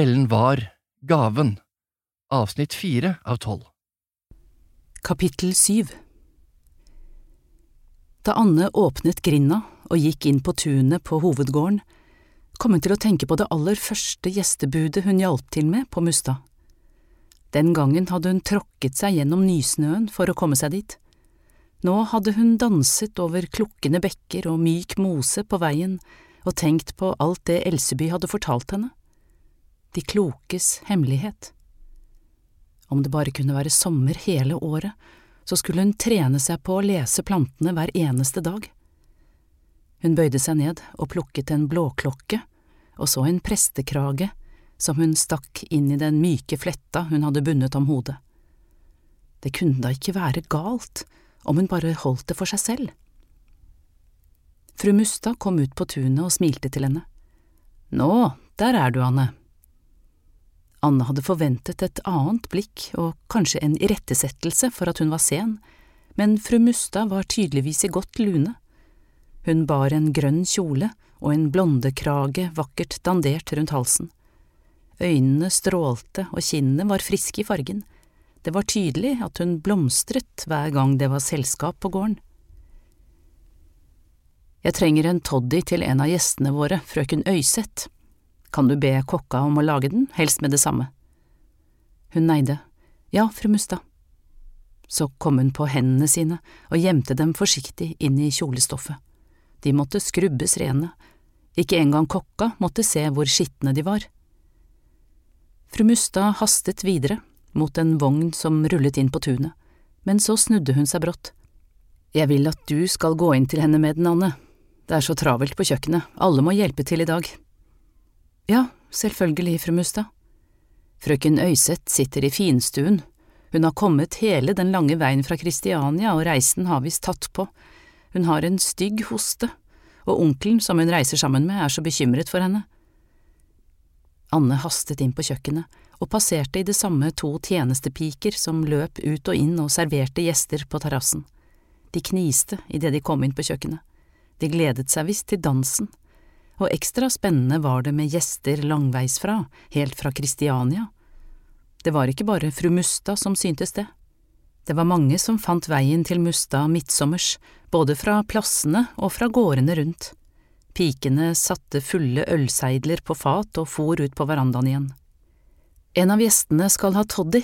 Ellen var Gaven, avsnitt fire av tolv. Kapittel syv Da Anne åpnet grinda og gikk inn på tunet på hovedgården, kom hun til å tenke på det aller første gjestebudet hun hjalp til med på Mustad. Den gangen hadde hun tråkket seg gjennom nysnøen for å komme seg dit. Nå hadde hun danset over klukkende bekker og myk mose på veien og tenkt på alt det Elseby hadde fortalt henne. De klokes hemmelighet. Om det bare kunne være sommer hele året, så skulle hun trene seg på å lese plantene hver eneste dag. Hun bøyde seg ned og plukket en blåklokke, og så en prestekrage som hun stakk inn i den myke fletta hun hadde bundet om hodet. Det kunne da ikke være galt om hun bare holdt det for seg selv. Fru Mustad kom ut på tunet og smilte til henne. Nå, der er du, Anne. Anne hadde forventet et annet blikk og kanskje en irettesettelse for at hun var sen, men fru Mustad var tydeligvis i godt lune. Hun bar en grønn kjole og en blondekrage vakkert dandert rundt halsen. Øynene strålte og kinnene var friske i fargen. Det var tydelig at hun blomstret hver gang det var selskap på gården. Jeg trenger en toddy til en av gjestene våre, frøken Øyseth. Kan du be kokka om å lage den, helst med det samme? Hun neide. Ja, fru Mustad. Så kom hun på hendene sine og gjemte dem forsiktig inn i kjolestoffet. De måtte skrubbes rene. Ikke engang kokka måtte se hvor skitne de var. Fru Mustad hastet videre, mot en vogn som rullet inn på tunet, men så snudde hun seg brått. Jeg vil at du skal gå inn til henne med den, Anne. Det er så travelt på kjøkkenet, alle må hjelpe til i dag. Ja, selvfølgelig, fru Mustad. Frøken Øyseth sitter i finstuen, hun har kommet hele den lange veien fra Kristiania og reisen har visst tatt på, hun har en stygg hoste, og onkelen som hun reiser sammen med er så bekymret for henne. Anne hastet inn på kjøkkenet og passerte i det samme to tjenestepiker som løp ut og inn og serverte gjester på terrassen. De kniste idet de kom inn på kjøkkenet. De gledet seg visst til dansen, og ekstra spennende var det med gjester langveisfra, helt fra Kristiania. Det var ikke bare fru Mustad som syntes det. Det var mange som fant veien til Mustad midtsommers, både fra plassene og fra gårdene rundt. Pikene satte fulle ølseidler på fat og for ut på verandaen igjen. En av gjestene skal ha toddy,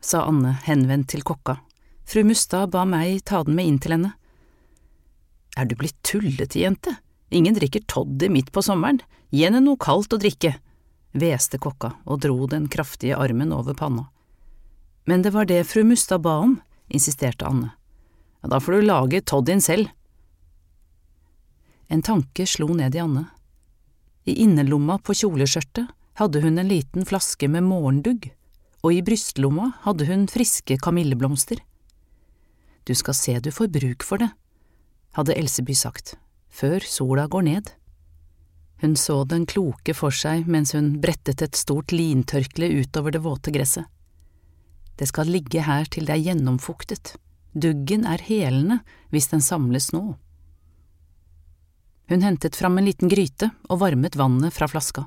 sa Anne henvendt til kokka. Fru Mustad ba meg ta den med inn til henne. Er du blitt tullete, jente? Ingen drikker toddy midt på sommeren, gi henne noe kaldt å drikke, hveste kokka og dro den kraftige armen over panna. Men det var det fru Mustad ba om, insisterte Anne. Ja, da får du lage toddyen selv. En tanke slo ned i Anne. I innerlomma på kjoleskjørtet hadde hun en liten flaske med morgendugg, og i brystlomma hadde hun friske kamilleblomster. Du skal se du får bruk for det, hadde Elseby sagt, før sola går ned. Hun så den kloke for seg mens hun brettet et stort lintørkle utover det våte gresset. Det skal ligge her til det er gjennomfuktet, duggen er helende hvis den samles nå. Hun hentet fram en liten gryte og varmet vannet fra flaska.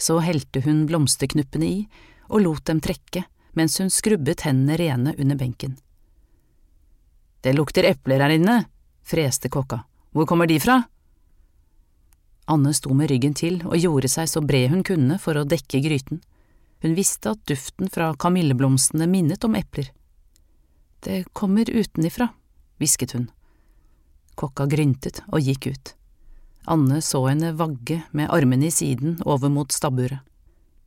Så helte hun blomsterknuppene i og lot dem trekke mens hun skrubbet hendene rene under benken. Det lukter epler her inne, freste kokka. Hvor kommer de fra? Anne sto med ryggen til og gjorde seg så bred hun kunne for å dekke gryten. Hun visste at duften fra kamilleblomstene minnet om epler. Det kommer utenifra, hvisket hun. Kokka gryntet og gikk ut. Anne så henne vagge med armene i siden over mot stabburet.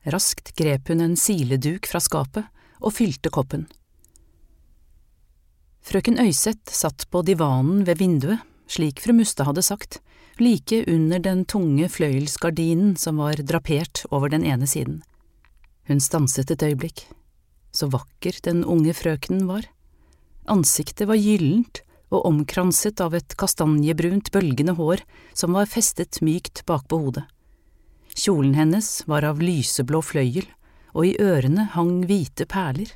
Raskt grep hun en sileduk fra skapet og fylte koppen. Frøken Øyseth satt på divanen ved vinduet, slik fru Mustad hadde sagt, like under den tunge fløyelsgardinen som var drapert over den ene siden. Hun stanset et øyeblikk. Så vakker den unge frøkenen var. Ansiktet var gyllent og omkranset av et kastanjebrunt, bølgende hår som var festet mykt bakpå hodet. Kjolen hennes var av lyseblå fløyel, og i ørene hang hvite perler.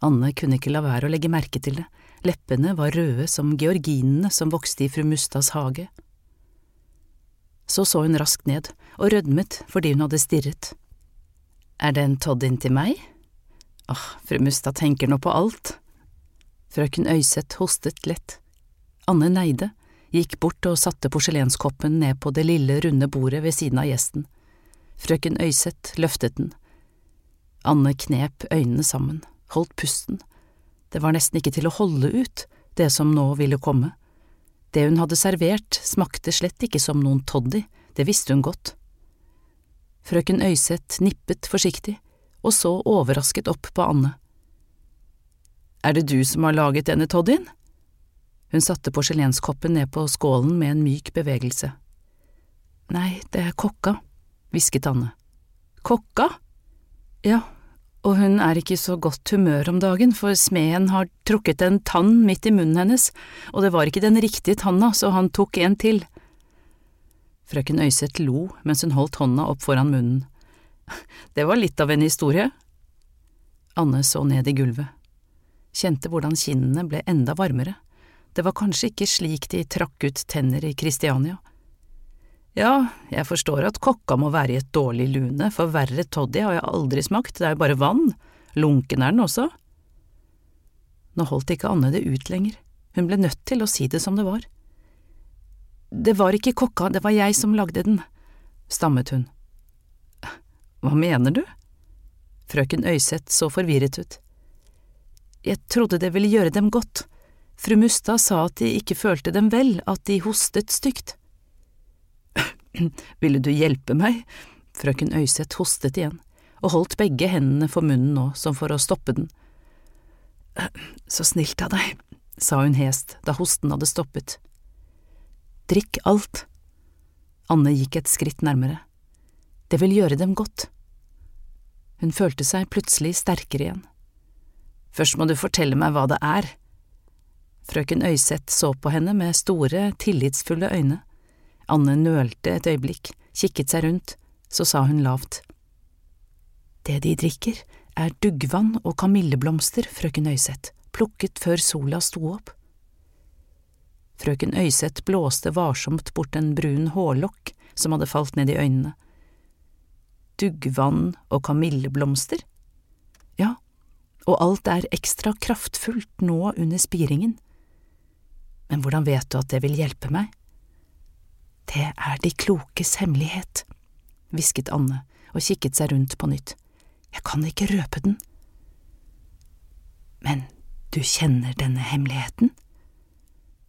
Anne kunne ikke la være å legge merke til det, leppene var røde som georginene som vokste i fru Mustads hage. Så så hun raskt ned og rødmet fordi hun hadde stirret. Er det en toddin til meg? Åh, fru Mustad tenker nå på alt. Frøken Øyseth hostet lett. Anne neide, gikk bort og satte porselenskoppen ned på det lille, runde bordet ved siden av gjesten. Frøken Øyseth løftet den. Anne knep øynene sammen, holdt pusten. Det var nesten ikke til å holde ut, det som nå ville komme. Det hun hadde servert, smakte slett ikke som noen toddy, det visste hun godt. Frøken Øyseth nippet forsiktig og så overrasket opp på Anne. Er det du som har laget denne toddyen? Hun satte porselenskoppen ned på skålen med en myk bevegelse. Nei, det er kokka, hvisket Anne. Kokka? Ja, og hun er ikke i så godt humør om dagen, for smeden har trukket en tann midt i munnen hennes, og det var ikke den riktige tanna, så han tok en til. Frøken Øyseth lo mens hun holdt hånda opp foran munnen. Det var litt av en historie. Anne så ned i gulvet, kjente hvordan kinnene ble enda varmere, det var kanskje ikke slik de trakk ut tenner i Kristiania. Ja, jeg forstår at kokka må være i et dårlig lune, for verre toddy har jeg aldri smakt, det er jo bare vann, lunken er den også. Nå holdt ikke Anne det ut lenger, hun ble nødt til å si det som det var. Det var ikke kokka, det var jeg som lagde den, stammet hun. Hva mener du? Frøken Øyseth så forvirret ut. Jeg trodde det ville gjøre dem godt. Fru Mustad sa at de ikke følte dem vel, at de hostet stygt. Ville du hjelpe meg? Frøken Øyseth hostet igjen, og holdt begge hendene for munnen nå, som for å stoppe den. Så snilt av deg, sa hun hest da hosten hadde stoppet. Drikk alt. Anne gikk et skritt nærmere. Det vil gjøre dem godt. Hun følte seg plutselig sterkere igjen. Først må du fortelle meg hva det er. Frøken Øyseth så på henne med store, tillitsfulle øyne. Anne nølte et øyeblikk, kikket seg rundt, så sa hun lavt. Det de drikker, er duggvann og kamilleblomster, frøken Øyseth, plukket før sola sto opp. Frøken Øyseth blåste varsomt bort en brun hårlokk som hadde falt ned i øynene. Duggvann og kamilleblomster? Ja, og alt er ekstra kraftfullt nå under spiringen. Men hvordan vet du at det vil hjelpe meg? Det er de klokes hemmelighet, hvisket Anne og kikket seg rundt på nytt. Jeg kan ikke røpe den. Men du kjenner denne hemmeligheten?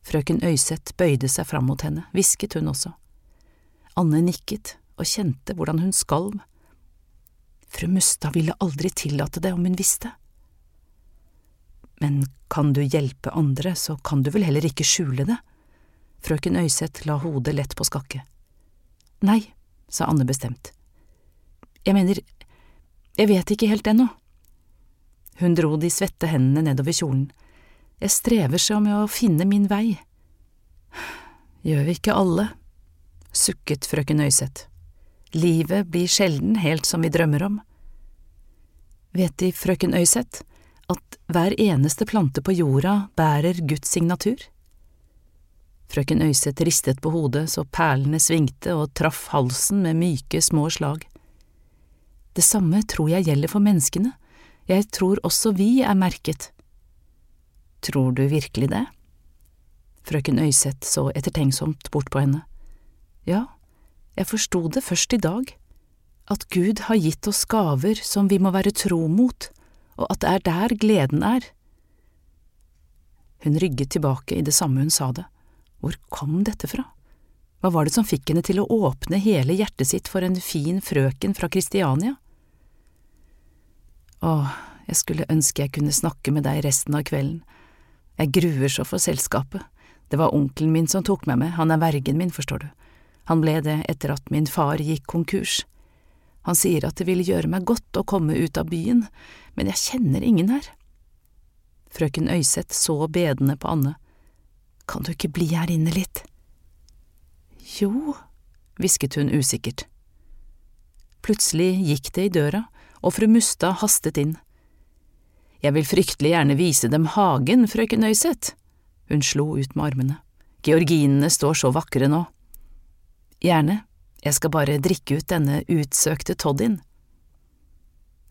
Frøken Øyseth bøyde seg fram mot henne, hvisket hun også. Anne nikket og kjente hvordan hun skalv. Fru Mustad ville aldri tillate det om hun visste. Men kan du hjelpe andre, så kan du vel heller ikke skjule det? Frøken Øyseth la hodet lett på skakke. Nei, sa Anne bestemt. Jeg mener, jeg vet ikke helt ennå. Hun dro de svette hendene nedover kjolen. Jeg strever så med å finne min vei. Gjør vi ikke alle? sukket frøken Øyseth. Livet blir sjelden helt som vi drømmer om. Vet De, frøken Øyseth, at hver eneste plante på jorda bærer Guds signatur? Frøken Øyseth ristet på hodet så perlene svingte og traff halsen med myke, små slag. Det samme tror jeg gjelder for menneskene, jeg tror også vi er merket. Tror du virkelig det? Frøken Øyseth så ettertenksomt bort på henne. Ja, jeg forsto det først i dag, at Gud har gitt oss gaver som vi må være tro mot, og at det er der gleden er. Hun rygget tilbake i det samme hun sa det. Hvor kom dette fra? Hva var det som fikk henne til å åpne hele hjertet sitt for en fin frøken fra Kristiania? Åh, jeg skulle ønske jeg kunne snakke med deg resten av kvelden. Jeg gruer så for selskapet. Det var onkelen min som tok meg med, han er vergen min, forstår du. Han ble det etter at min far gikk konkurs. Han sier at det ville gjøre meg godt å komme ut av byen, men jeg kjenner ingen her. Frøken Øyseth så bedende på Anne. Kan du ikke bli her inne litt? Jo, hvisket hun usikkert. Plutselig gikk det i døra, og fru Mustad hastet inn. Jeg vil fryktelig gjerne vise dem hagen, frøken Øyseth. Hun slo ut med armene. Georginene står så vakre nå. Gjerne, jeg skal bare drikke ut denne utsøkte toddyen.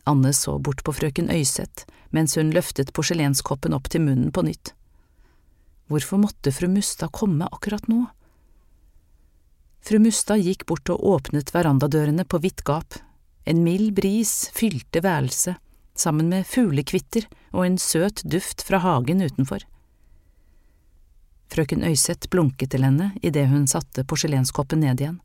Anne så bort på frøken Øyseth mens hun løftet porselenskoppen opp til munnen på nytt. Hvorfor måtte fru Mustad komme akkurat nå? Fru Mustad gikk bort og åpnet verandadørene på vidt gap. En mild bris fylte værelset, sammen med fuglekvitter og en søt duft fra hagen utenfor. Frøken Øyseth blunket til henne idet hun satte porselenskoppen ned igjen.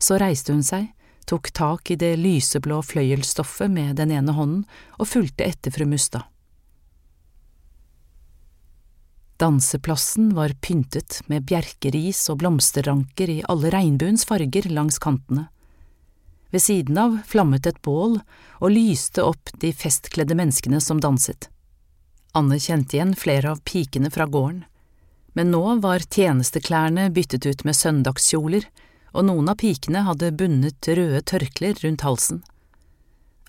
Så reiste hun seg, tok tak i det lyseblå fløyelsstoffet med den ene hånden og fulgte etter fru Mustad. Danseplassen var pyntet med bjerkeris og blomsterranker i alle regnbuens farger langs kantene. Ved siden av flammet et bål og lyste opp de festkledde menneskene som danset. Anne kjente igjen flere av pikene fra gården, men nå var tjenesteklærne byttet ut med søndagskjoler, og noen av pikene hadde bundet røde tørklær rundt halsen.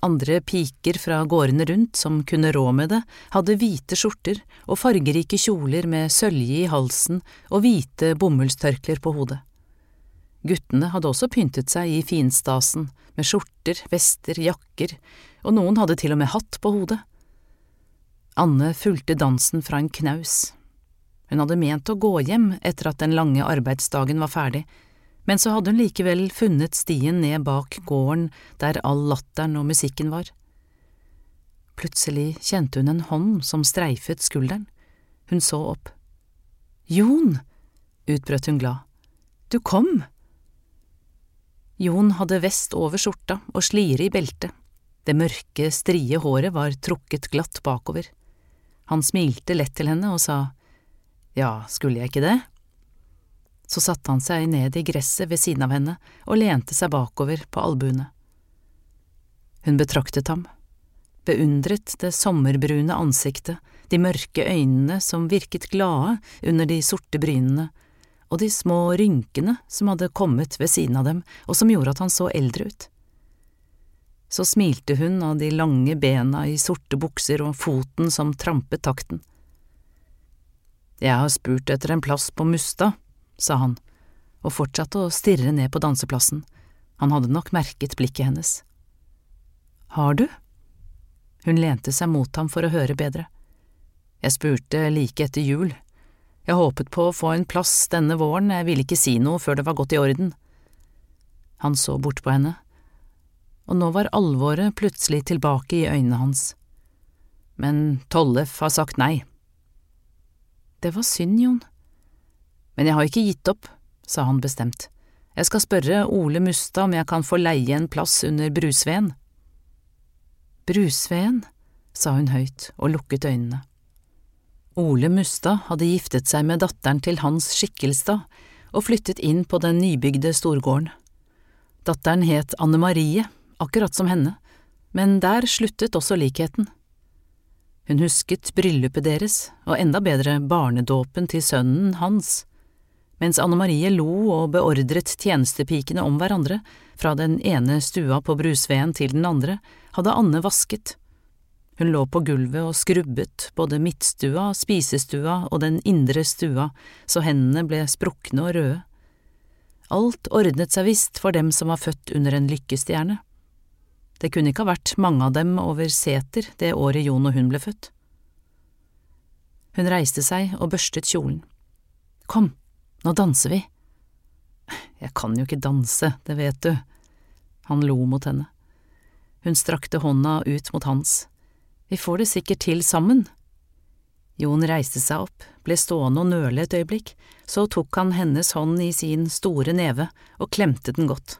Andre piker fra gårdene rundt som kunne rå med det, hadde hvite skjorter og fargerike kjoler med sølje i halsen og hvite bomullstørklær på hodet. Guttene hadde også pyntet seg i finstasen, med skjorter, vester, jakker, og noen hadde til og med hatt på hodet. Anne fulgte dansen fra en knaus. Hun hadde ment å gå hjem etter at den lange arbeidsdagen var ferdig, men så hadde hun likevel funnet stien ned bak gården der all latteren og musikken var. Plutselig kjente hun en hånd som streifet skulderen. Hun så opp. Jon! utbrøt hun glad. Du kom! Jon hadde vest over skjorta og slire i beltet. Det mørke, strie håret var trukket glatt bakover. Han smilte lett til henne og sa ja, skulle jeg ikke det? Så satte han seg ned i gresset ved siden av henne og lente seg bakover på albuene. Hun betraktet ham, beundret det sommerbrune ansiktet, de mørke øynene som virket glade under de sorte brynene, og de små rynkene som hadde kommet ved siden av dem og som gjorde at han så eldre ut. Så smilte hun av de lange bena i sorte bukser og foten som trampet takten. Jeg har spurt etter en plass på Mustad, sa han, og fortsatte å stirre ned på danseplassen, han hadde nok merket blikket hennes. Har du? Hun lente seg mot ham for å høre bedre. Jeg spurte like etter jul. Jeg håpet på å få en plass denne våren, jeg ville ikke si noe før det var gått i orden. Han så bort på henne, og nå var alvoret plutselig tilbake i øynene hans. Men Tollef har sagt nei. Det var synd, Jon. Men jeg har ikke gitt opp, sa han bestemt. Jeg skal spørre Ole Mustad om jeg kan få leie en plass under brusveden. Brusveden, sa hun høyt og lukket øynene. Ole Mustad hadde giftet seg med datteren til Hans Skikkelstad og flyttet inn på den nybygde storgården. Datteren het Anne Marie, akkurat som henne, men der sluttet også likheten. Hun husket bryllupet deres, og enda bedre barnedåpen til sønnen hans mens Anne Marie lo og beordret tjenestepikene om hverandre, fra den ene stua på Brusveen til den andre, hadde Anne vasket. Hun lå på gulvet og skrubbet både midtstua, spisestua og den indre stua så hendene ble sprukne og røde. Alt ordnet seg visst for dem som var født under en lykkestjerne. Det kunne ikke ha vært mange av dem over seter det året Jon og hun ble født. Hun reiste seg og børstet kjolen. Kom, nå danser vi. Jeg kan jo ikke danse, det vet du. Han lo mot henne. Hun strakte hånda ut mot hans. Vi får det sikkert til sammen. Jon reiste seg opp, ble stående og nøle et øyeblikk, så tok han hennes hånd i sin store neve og klemte den godt.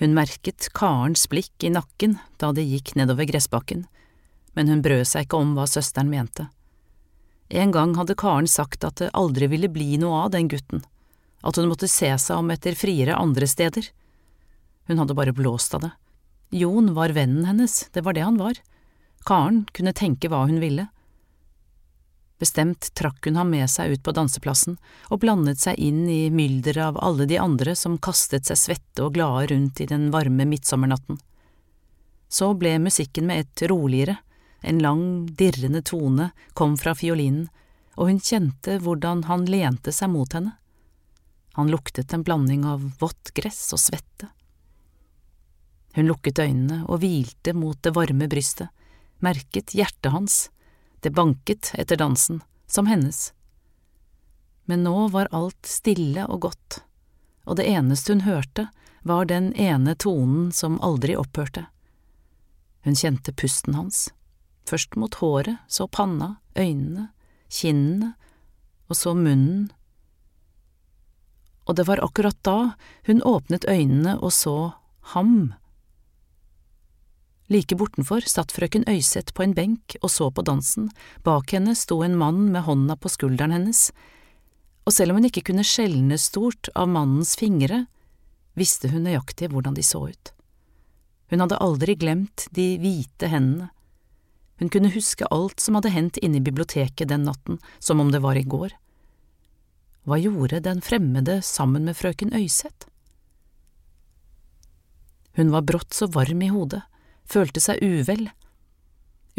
Hun merket Karens blikk i nakken da de gikk nedover gressbakken, men hun brød seg ikke om hva søsteren mente. En gang hadde Karen sagt at det aldri ville bli noe av den gutten, at hun måtte se seg om etter friere andre steder. Hun hadde bare blåst av det. Jon var vennen hennes, det var det han var. Karen kunne tenke hva hun ville. Bestemt trakk hun ham med seg ut på danseplassen og blandet seg inn i mylderet av alle de andre som kastet seg svette og glade rundt i den varme midtsommernatten. Så ble musikken med ett roligere, en lang, dirrende tone kom fra fiolinen, og hun kjente hvordan han lente seg mot henne. Han luktet en blanding av vått gress og svette. Hun lukket øynene og hvilte mot det varme brystet, merket hjertet hans, det banket etter dansen, som hennes. Men nå var alt stille og godt, og det eneste hun hørte, var den ene tonen som aldri opphørte. Hun kjente pusten hans, først mot håret, så panna, øynene, kinnene, og så munnen. Og det var akkurat da hun åpnet øynene og så ham. Like bortenfor satt frøken Øyseth på en benk og så på dansen, bak henne sto en mann med hånda på skulderen hennes, og selv om hun ikke kunne skjelne stort av mannens fingre, visste hun nøyaktig hvordan de så ut. Hun hadde aldri glemt de hvite hendene. Hun kunne huske alt som hadde hendt inne i biblioteket den natten, som om det var i går. Hva gjorde den fremmede sammen med frøken Øyseth? Hun var brått så varm i hodet følte seg uvel.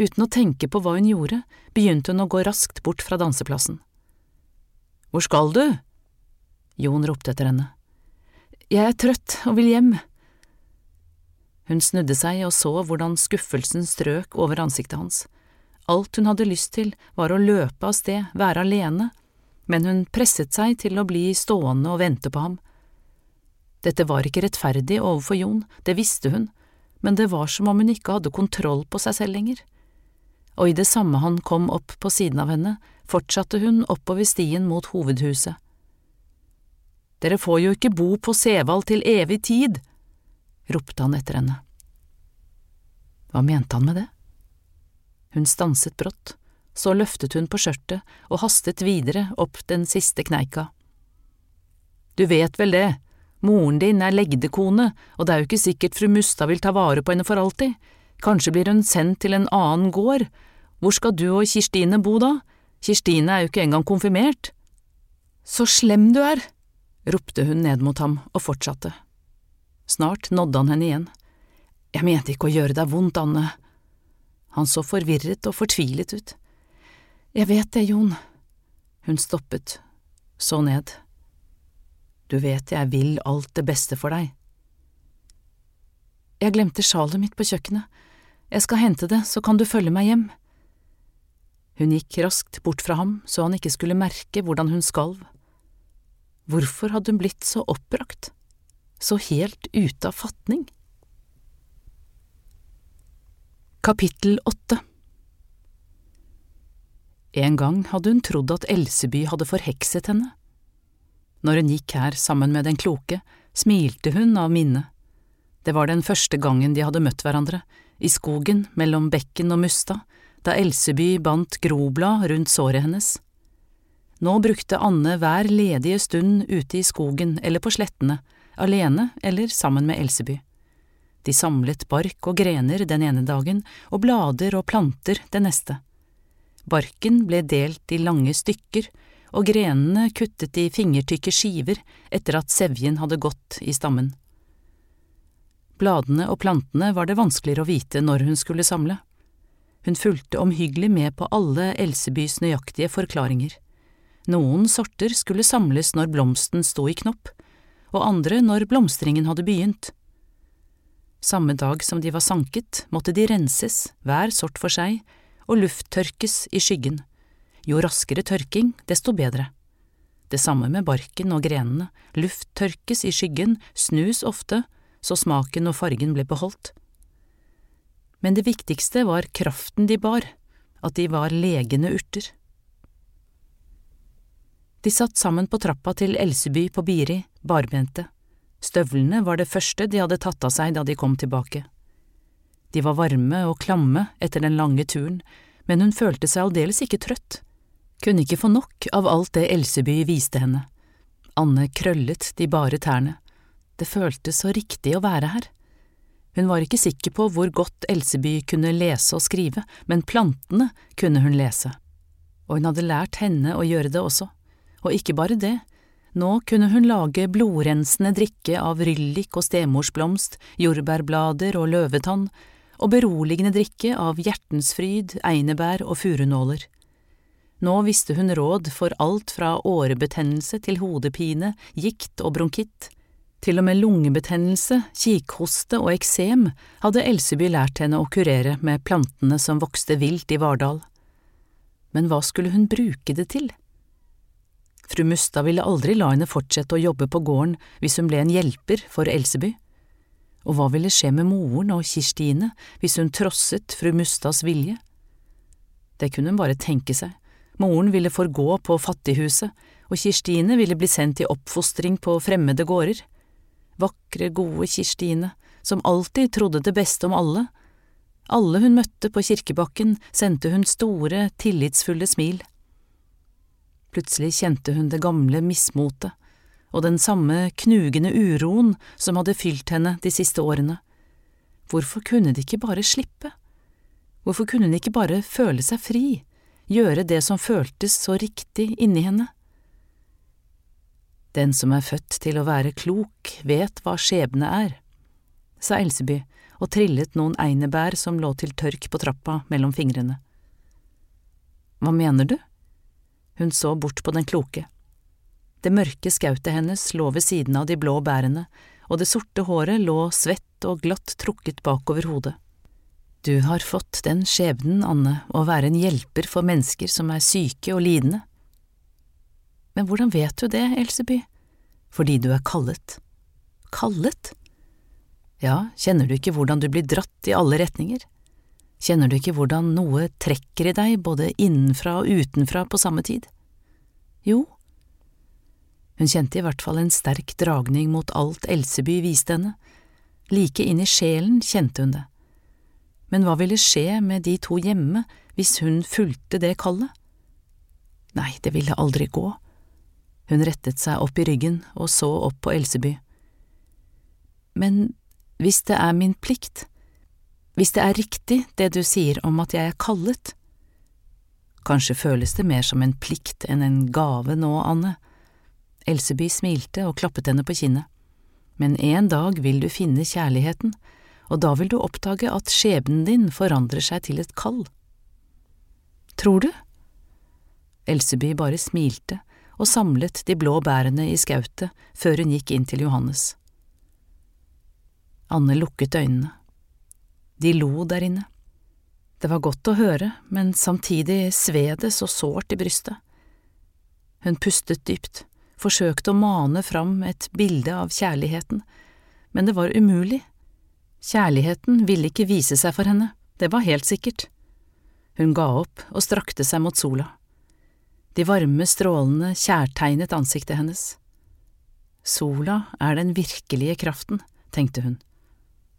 Uten å tenke på hva hun gjorde, begynte hun å gå raskt bort fra danseplassen. Hvor skal du? Jon ropte etter henne. Jeg er trøtt og vil hjem. Hun snudde seg og så hvordan skuffelsen strøk over ansiktet hans. Alt hun hadde lyst til, var å løpe av sted, være alene, men hun presset seg til å bli stående og vente på ham. Dette var ikke rettferdig overfor Jon, det visste hun, men det var som om hun ikke hadde kontroll på seg selv lenger. Og i det samme han kom opp på siden av henne, fortsatte hun oppover stien mot hovedhuset. Dere får jo ikke bo på Sevald til evig tid, ropte han etter henne. Hva mente han med det? Hun stanset brått, så løftet hun på skjørtet og hastet videre opp den siste kneika. Du vet vel det, Moren din er legdekone, og det er jo ikke sikkert fru Mustad vil ta vare på henne for alltid. Kanskje blir hun sendt til en annen gård. Hvor skal du og Kirstine bo da? Kirstine er jo ikke engang konfirmert. Så slem du er, ropte hun ned mot ham og fortsatte. Snart nådde han henne igjen. Jeg mente ikke å gjøre deg vondt, Anne. Han så forvirret og fortvilet ut. Jeg vet det, Jon. Hun stoppet, så ned. Du vet jeg vil alt det beste for deg. Jeg glemte sjalet mitt på kjøkkenet. Jeg skal hente det, så kan du følge meg hjem. Hun gikk raskt bort fra ham så han ikke skulle merke hvordan hun skalv. Hvorfor hadde hun blitt så oppbrakt, så helt ute av fatning? Kapittel åtte En gang hadde hun trodd at Elseby hadde forhekset henne. Når hun gikk her sammen med den kloke, smilte hun av minne. Det var den første gangen de hadde møtt hverandre, i skogen mellom bekken og Musta, da Elseby bandt groblad rundt såret hennes. Nå brukte Anne hver ledige stund ute i skogen eller på slettene, alene eller sammen med Elseby. De samlet bark og grener den ene dagen og blader og planter den neste. Barken ble delt i lange stykker og grenene kuttet i fingertykke skiver etter at sevjen hadde gått i stammen. Bladene og plantene var det vanskeligere å vite når hun skulle samle. Hun fulgte omhyggelig med på alle Elsebys nøyaktige forklaringer. Noen sorter skulle samles når blomsten sto i knopp, og andre når blomstringen hadde begynt. Samme dag som de var sanket, måtte de renses, hver sort for seg, og lufttørkes i skyggen. Jo raskere tørking, desto bedre. Det samme med barken og grenene, luft tørkes i skyggen, snus ofte, så smaken og fargen ble beholdt. Men det viktigste var kraften de bar, at de var legende urter. De satt sammen på trappa til Elseby på Biri, barbente. Støvlene var det første de hadde tatt av seg da de kom tilbake. De var varme og klamme etter den lange turen, men hun følte seg aldeles ikke trøtt kunne ikke få nok av alt det Elseby viste henne. Anne krøllet de bare tærne. Det føltes så riktig å være her. Hun var ikke sikker på hvor godt Elseby kunne lese og skrive, men plantene kunne hun lese. Og hun hadde lært henne å gjøre det også. Og ikke bare det, nå kunne hun lage blodrensende drikke av ryllik og stemorsblomst, jordbærblader og løvetann, og beroligende drikke av hjertensfryd, einebær og furunåler. Nå visste hun råd for alt fra årebetennelse til hodepine, gikt og bronkitt. Til og med lungebetennelse, kikhoste og eksem hadde Elseby lært henne å kurere med plantene som vokste vilt i Vardal. Men hva skulle hun bruke det til? Fru Mustad ville aldri la henne fortsette å jobbe på gården hvis hun ble en hjelper for Elseby. Og hva ville skje med moren og Kirstine hvis hun trosset fru Mustads vilje? Det kunne hun bare tenke seg. Moren ville forgå på fattighuset, og Kirstine ville bli sendt i oppfostring på fremmede gårder vakre, gode Kirstine, som alltid trodde det beste om alle. Alle hun møtte på kirkebakken, sendte hun store, tillitsfulle smil. Plutselig kjente hun det gamle mismotet og den samme knugende uroen som hadde fylt henne de siste årene. Hvorfor kunne de ikke bare slippe? Hvorfor kunne hun ikke bare føle seg fri, gjøre det som føltes så riktig inni henne? Den som er født til å være klok, vet hva skjebne er, sa Elseby og trillet noen einebær som lå til tørk på trappa mellom fingrene. Hva mener du? Hun så bort på den kloke. Det mørke skautet hennes lå ved siden av de blå bærene, og det sorte håret lå svett og glatt trukket bakover hodet. Du har fått den skjebnen, Anne, å være en hjelper for mennesker som er syke og lidende. Men hvordan vet du det, Elseby? Fordi du er kallet. Kallet? Ja, kjenner du ikke hvordan du blir dratt i alle retninger? Kjenner du ikke hvordan noe trekker i deg både innenfra og utenfra på samme tid? Jo. Hun kjente i hvert fall en sterk dragning mot alt Elseby viste henne. Like inn i sjelen kjente hun det. Men hva ville skje med de to hjemme hvis hun fulgte det kallet? Nei, det ville aldri gå. Hun rettet seg opp i ryggen og så opp på Elseby. Men hvis det er min plikt, hvis det er riktig det du sier om at jeg er kallet… Kanskje føles det mer som en plikt enn en gave nå, Anne. Elseby smilte og klappet henne på kinnet. Men en dag vil du finne kjærligheten, og da vil du oppdage at skjebnen din forandrer seg til et kall. Tror du? Elseby bare smilte og samlet de blå bærene i skautet før hun gikk inn til Johannes. Anne lukket øynene. De lo der inne. Det var godt å høre, men samtidig sved det så sårt i brystet. Hun pustet dypt, forsøkte å mane fram et bilde av kjærligheten, men det var umulig. Kjærligheten ville ikke vise seg for henne, det var helt sikkert. Hun ga opp og strakte seg mot sola. De varme strålene kjærtegnet ansiktet hennes. Sola er den virkelige kraften, tenkte hun.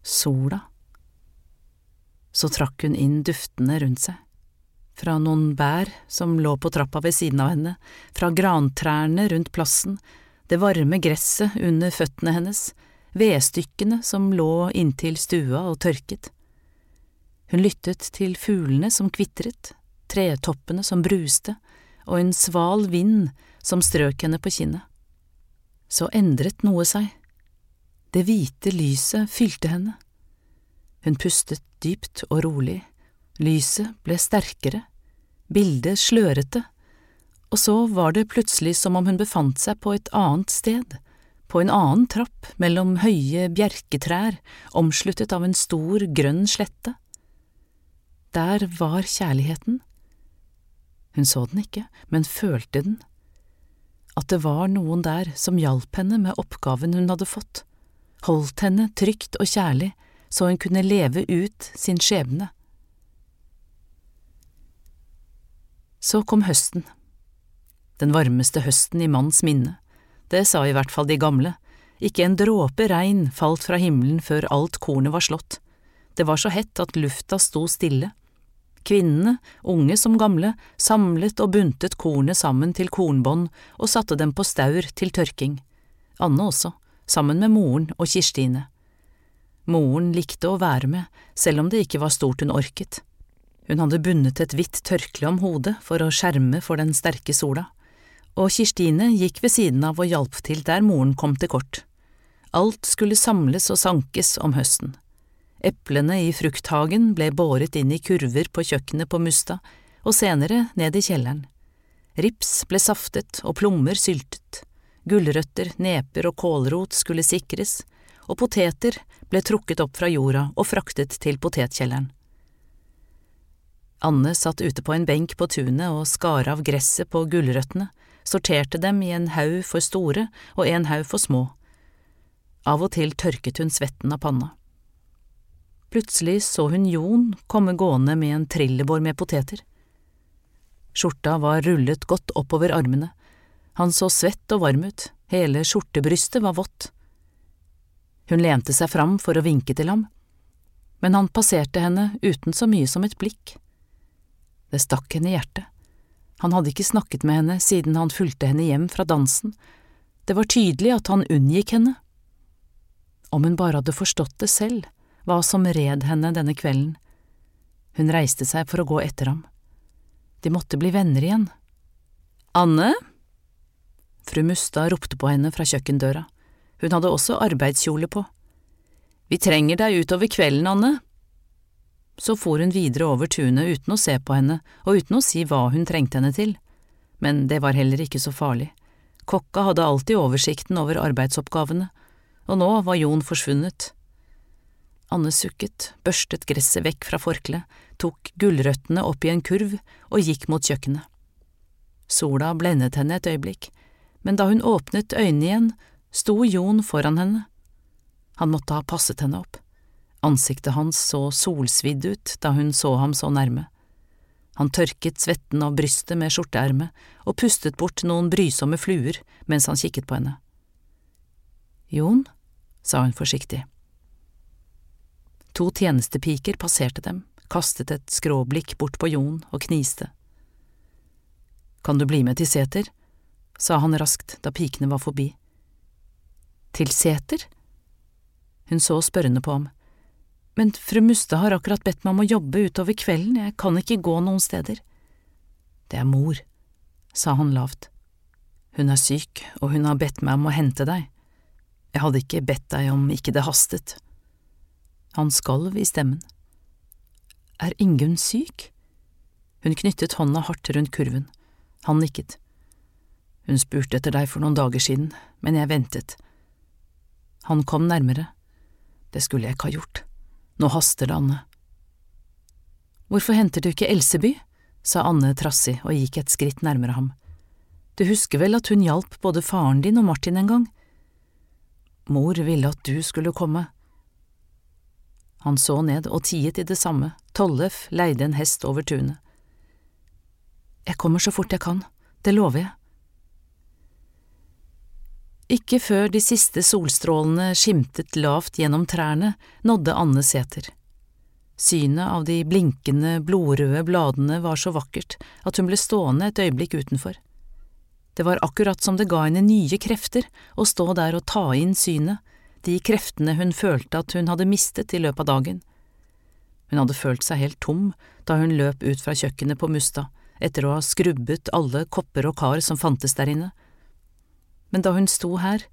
Sola. Så trakk hun inn duftene rundt seg. Fra noen bær som lå på trappa ved siden av henne, fra grantrærne rundt plassen, det varme gresset under føttene hennes, vedstykkene som lå inntil stua og tørket. Hun lyttet til fuglene som kvitret, tretoppene som bruste, og en sval vind som strøk henne på kinnet. Så endret noe seg. Det hvite lyset fylte henne. Hun pustet dypt og rolig, lyset ble sterkere, bildet slørete, og så var det plutselig som om hun befant seg på et annet sted, på en annen trapp mellom høye bjerketrær omsluttet av en stor, grønn slette. Der var kjærligheten hun så den ikke, men følte den. At det var noen der som hjalp henne med oppgaven hun hadde fått, holdt henne trygt og kjærlig så hun kunne leve ut sin skjebne. Så kom høsten. Den varmeste høsten i manns minne. Det sa i hvert fall de gamle. Ikke en dråpe regn falt fra himmelen før alt kornet var slått. Det var så hett at lufta sto stille. Kvinnene, unge som gamle, samlet og buntet kornet sammen til kornbånd og satte dem på staur til tørking. Anne også, sammen med moren og Kirstine. Moren likte å være med, selv om det ikke var stort hun orket. Hun hadde bundet et hvitt tørkle om hodet for å skjerme for den sterke sola, og Kirstine gikk ved siden av og hjalp til der moren kom til kort. Alt skulle samles og sankes om høsten. Eplene i frukthagen ble båret inn i kurver på kjøkkenet på Musta, og senere ned i kjelleren. Rips ble saftet og plommer syltet, gulrøtter, neper og kålrot skulle sikres, og poteter ble trukket opp fra jorda og fraktet til potetkjelleren. Anne satt ute på en benk på tunet og skar av gresset på gulrøttene, sorterte dem i en haug for store og en haug for små. Av og til tørket hun svetten av panna. Plutselig så hun Jon komme gående med en trillebår med poteter. Skjorta var rullet godt oppover armene, han så svett og varm ut, hele skjortebrystet var vått. Hun lente seg fram for å vinke til ham, men han passerte henne uten så mye som et blikk. Det stakk henne i hjertet. Han hadde ikke snakket med henne siden han fulgte henne hjem fra dansen, det var tydelig at han unngikk henne. Om hun bare hadde forstått det selv, hva som red henne denne kvelden. Hun reiste seg for å gå etter ham. De måtte bli venner igjen. Anne? Fru Mustad ropte på henne fra kjøkkendøra. Hun hadde også arbeidskjole på. Vi trenger deg utover kvelden, Anne. Så for hun videre over tunet uten å se på henne og uten å si hva hun trengte henne til. Men det var heller ikke så farlig. Kokka hadde alltid oversikten over arbeidsoppgavene, og nå var Jon forsvunnet. Anne sukket, børstet gresset vekk fra forkleet, tok gulrøttene opp i en kurv og gikk mot kjøkkenet. Sola blendet henne et øyeblikk, men da hun åpnet øynene igjen, sto Jon foran henne. Han måtte ha passet henne opp. Ansiktet hans så solsvidd ut da hun så ham så nærme. Han tørket svetten av brystet med skjorteermet og pustet bort noen brysomme fluer mens han kikket på henne. Jon, sa hun forsiktig. To tjenestepiker passerte dem, kastet et skråblikk bort på Jon og kniste. Kan du bli med til seter? sa han raskt da pikene var forbi. Til seter? Hun så spørrende på ham. Men fru Muste har akkurat bedt meg om å jobbe utover kvelden, jeg kan ikke gå noen steder. Det er mor, sa han lavt. Hun er syk, og hun har bedt meg om å hente deg. Jeg hadde ikke bedt deg om ikke det hastet. Han skalv i stemmen. Er Ingunn syk? Hun knyttet hånda hardt rundt kurven. Han nikket. Hun spurte etter deg for noen dager siden, men jeg ventet. Han kom nærmere. Det skulle jeg ikke ha gjort. Nå haster det, Anne. Hvorfor henter du ikke Elseby? sa Anne trassig og gikk et skritt nærmere ham. Du husker vel at hun hjalp både faren din og Martin en gang? Mor ville at du skulle komme. Han så ned og tiet i det samme, Tollef leide en hest over tunet. Jeg kommer så fort jeg kan, det lover jeg. Ikke før de siste solstrålene skimtet lavt gjennom trærne, nådde Anne seter. Synet av de blinkende, blodrøde bladene var så vakkert at hun ble stående et øyeblikk utenfor. Det var akkurat som det ga henne nye krefter å stå der og ta inn synet, de kreftene hun følte at hun hadde mistet i løpet av dagen. Hun hadde følt seg helt tom da hun løp ut fra kjøkkenet på Mustad, etter å ha skrubbet alle kopper og kar som fantes der inne. Men da hun sto her,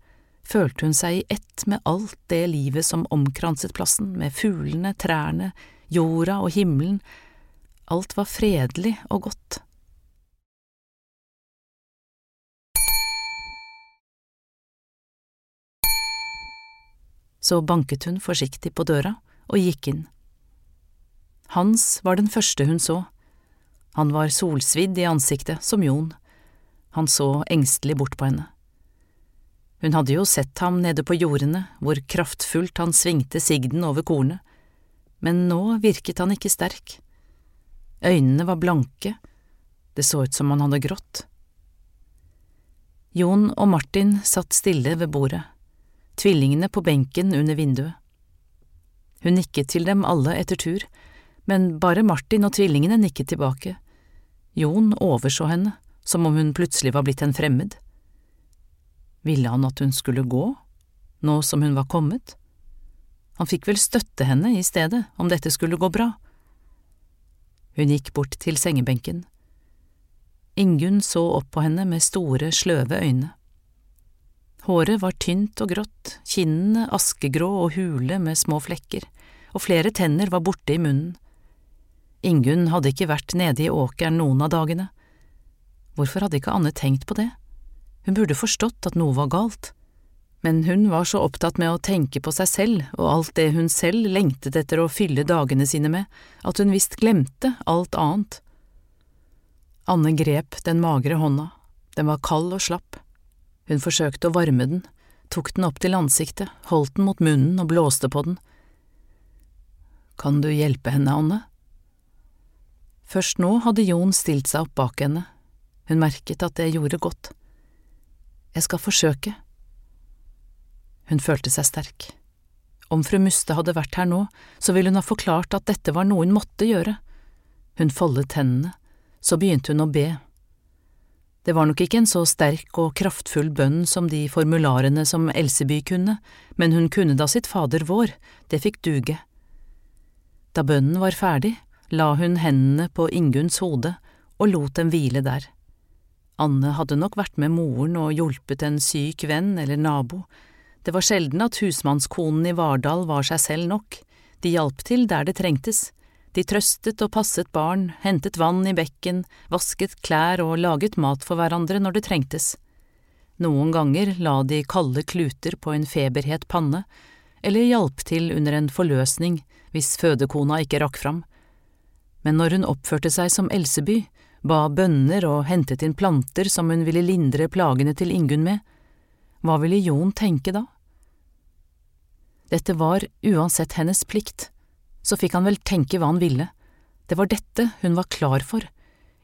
følte hun seg i ett med alt det livet som omkranset plassen, med fuglene, trærne, jorda og himmelen, alt var fredelig og godt. Så banket hun forsiktig på døra og gikk inn. Hans var den første hun så. Han var solsvidd i ansiktet, som Jon. Han så engstelig bort på henne. Hun hadde jo sett ham nede på jordene, hvor kraftfullt han svingte sigden over kornet, men nå virket han ikke sterk. Øynene var blanke, det så ut som han hadde grått. Jon og Martin satt stille ved bordet tvillingene på benken under vinduet. Hun nikket til dem alle etter tur, men bare Martin og tvillingene nikket tilbake. Jon overså henne, som om hun plutselig var blitt en fremmed. Ville han at hun skulle gå, nå som hun var kommet? Han fikk vel støtte henne i stedet, om dette skulle gå bra. Hun gikk bort til sengebenken. Ingunn så opp på henne med store, sløve øyne. Håret var tynt og grått, kinnene askegrå og hule med små flekker, og flere tenner var borte i munnen. Ingunn hadde ikke vært nede i åkeren noen av dagene. Hvorfor hadde ikke Anne tenkt på det? Hun burde forstått at noe var galt. Men hun var så opptatt med å tenke på seg selv og alt det hun selv lengtet etter å fylle dagene sine med, at hun visst glemte alt annet. Anne grep den magre hånda, den var kald og slapp. Hun forsøkte å varme den, tok den opp til ansiktet, holdt den mot munnen og blåste på den. Kan du hjelpe henne, Anne? Først nå hadde Jon stilt seg opp bak henne, hun merket at det gjorde godt. Jeg skal forsøke. Hun følte seg sterk. Om fru Muste hadde vært her nå, så ville hun ha forklart at dette var noe hun måtte gjøre. Hun foldet hendene, så begynte hun å be. Det var nok ikke en så sterk og kraftfull bønn som de formularene som Elseby kunne, men hun kunne da sitt Fader vår, det fikk duge. Da bønnen var ferdig, la hun hendene på Ingunns hode og lot dem hvile der. Anne hadde nok vært med moren og hjulpet en syk venn eller nabo, det var sjelden at husmannskonen i Vardal var seg selv nok, de hjalp til der det trengtes, de trøstet og passet barn, hentet vann i bekken, vasket klær og laget mat for hverandre når det trengtes. Noen ganger la de kalde kluter på en feberhet panne, eller hjalp til under en forløsning hvis fødekona ikke rakk fram. Men når hun oppførte seg som Elseby, ba bønner og hentet inn planter som hun ville lindre plagene til Ingunn med, hva ville Jon tenke da? Dette var uansett hennes plikt, så fikk han vel tenke hva han ville, det var dette hun var klar for,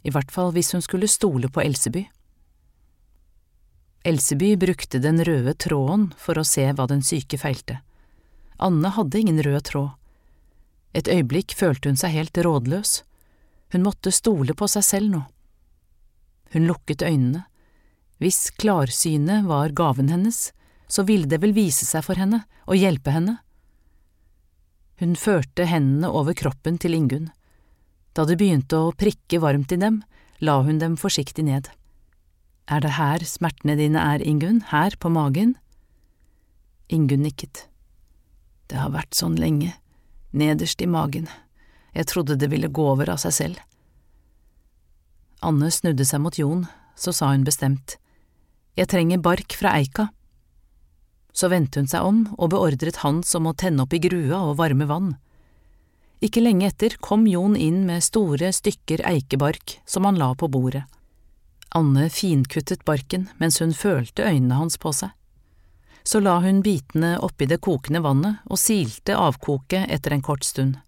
i hvert fall hvis hun skulle stole på Elseby. Elseby brukte den røde tråden for å se hva den syke feilte. Anne hadde ingen rød tråd. Et øyeblikk følte hun seg helt rådløs. Hun måtte stole på seg selv nå. Hun lukket øynene hvis klarsynet var gaven hennes, så ville det vel vise seg for henne og hjelpe henne. Hun førte hendene over kroppen til Ingunn. Da det begynte å prikke varmt i dem, la hun dem forsiktig ned. Er det her smertene dine er, Ingunn, her på magen? Ingunn nikket. Det har vært sånn lenge, nederst i magen, jeg trodde det ville gå over av seg selv. Anne snudde seg mot Jon, så sa hun bestemt. Jeg trenger bark fra eika. Så vendte hun seg om og beordret Hans om å tenne opp i grua og varme vann. Ikke lenge etter kom Jon inn med store stykker eikebark som han la på bordet. Anne finkuttet barken mens hun følte øynene hans på seg. Så la hun bitene oppi det kokende vannet og silte avkoket etter en kort stund.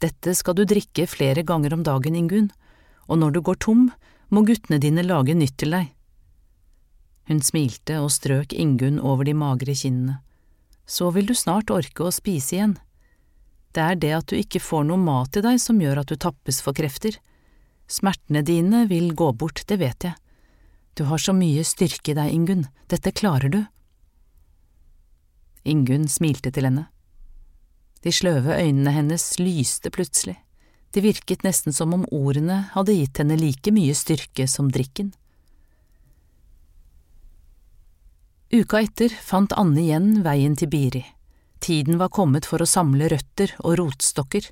Dette skal du drikke flere ganger om dagen, Ingunn, og når du går tom, må guttene dine lage nytt til deg. Hun smilte og strøk Ingunn over de magre kinnene. Så vil du snart orke å spise igjen. Det er det at du ikke får noe mat i deg som gjør at du tappes for krefter. Smertene dine vil gå bort, det vet jeg. Du har så mye styrke i deg, Ingunn, dette klarer du. Ingunn smilte til henne. De sløve øynene hennes lyste plutselig, det virket nesten som om ordene hadde gitt henne like mye styrke som drikken. Uka etter fant Anne igjen veien til Biri. Tiden var kommet for å samle røtter og rotstokker.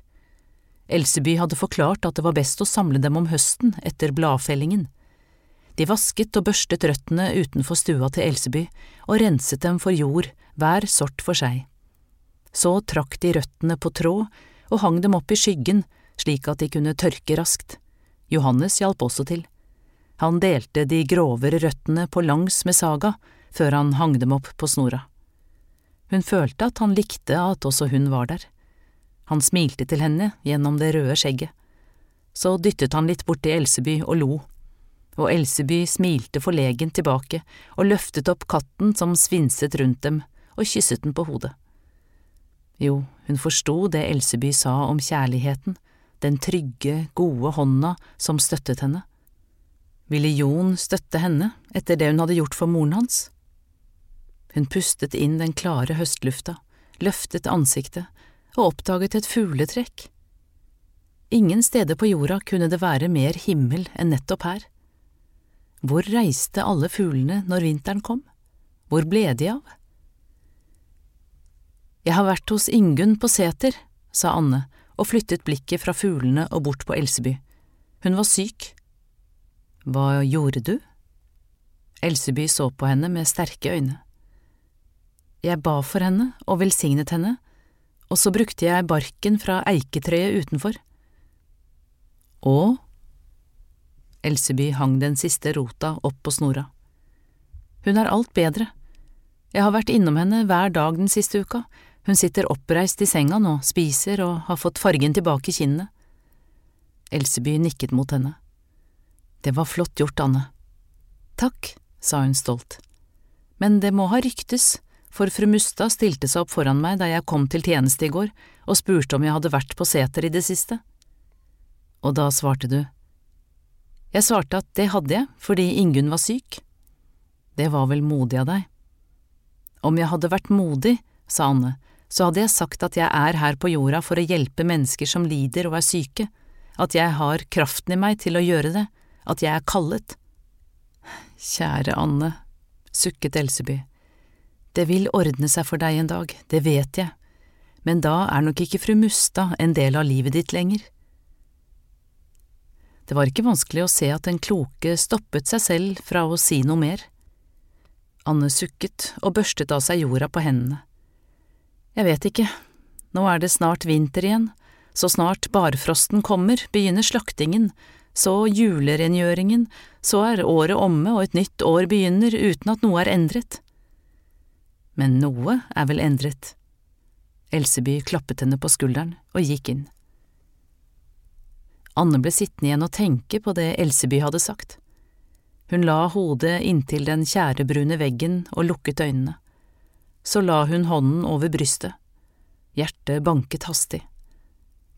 Elseby hadde forklart at det var best å samle dem om høsten etter bladfellingen. De vasket og børstet røttene utenfor stua til Elseby og renset dem for jord, hver sort for seg. Så trakk de røttene på tråd og hang dem opp i skyggen slik at de kunne tørke raskt. Johannes hjalp også til. Han delte de grovere røttene på langs med saga, før han hang dem opp på snora. Hun følte at han likte at også hun var der. Han smilte til henne gjennom det røde skjegget. Så dyttet han litt borti Elseby og lo, og Elseby smilte forlegen tilbake og løftet opp katten som svinset rundt dem, og kysset den på hodet. Jo, hun forsto det Elseby sa om kjærligheten, den trygge, gode hånda som støttet henne. Ville Jon støtte henne etter det hun hadde gjort for moren hans? Hun pustet inn den klare høstlufta, løftet ansiktet og oppdaget et fugletrekk. Ingen steder på jorda kunne det være mer himmel enn nettopp her. Hvor reiste alle fuglene når vinteren kom? Hvor ble de av? Jeg har vært hos Ingunn på seter, sa Anne og flyttet blikket fra fuglene og bort på Elseby. Hun var syk. Hva gjorde du? Elseby så på henne med sterke øyne. Jeg ba for henne og velsignet henne, og så brukte jeg barken fra eiketreet utenfor. Og… Elseby hang den siste rota opp på snora. Hun er alt bedre. Jeg har vært innom henne hver dag den siste uka, hun sitter oppreist i senga nå, spiser og har fått fargen tilbake i kinnene. Elseby nikket mot henne. Det var flott gjort, Anne. Takk, sa hun stolt. Men det må ha ryktes, for fru Mustad stilte seg opp foran meg da jeg kom til tjeneste i går og spurte om jeg hadde vært på seter i det siste. Og da svarte du. Jeg svarte at det hadde jeg fordi Ingunn var syk. Det var vel modig av deg. Om jeg hadde vært modig, sa Anne, så hadde jeg sagt at jeg er her på jorda for å hjelpe mennesker som lider og er syke, at jeg har kraften i meg til å gjøre det, at jeg er kallet. Kjære Anne, sukket Elseby, det vil ordne seg for deg en dag, det vet jeg, men da er nok ikke fru Mustad en del av livet ditt lenger. Det var ikke vanskelig å se at den kloke stoppet seg selv fra å si noe mer. Anne sukket og børstet av seg jorda på hendene. Jeg vet ikke, nå er det snart vinter igjen, så snart barfrosten kommer, begynner slaktingen, så julerengjøringen, så er året omme og et nytt år begynner uten at noe er endret. Men noe er vel endret. Elseby klappet henne på skulderen og gikk inn. Anne ble sittende igjen og tenke på det Elseby hadde sagt. Hun la hodet inntil den tjærebrune veggen og lukket øynene så la hun hånden over brystet. Hjertet banket hastig.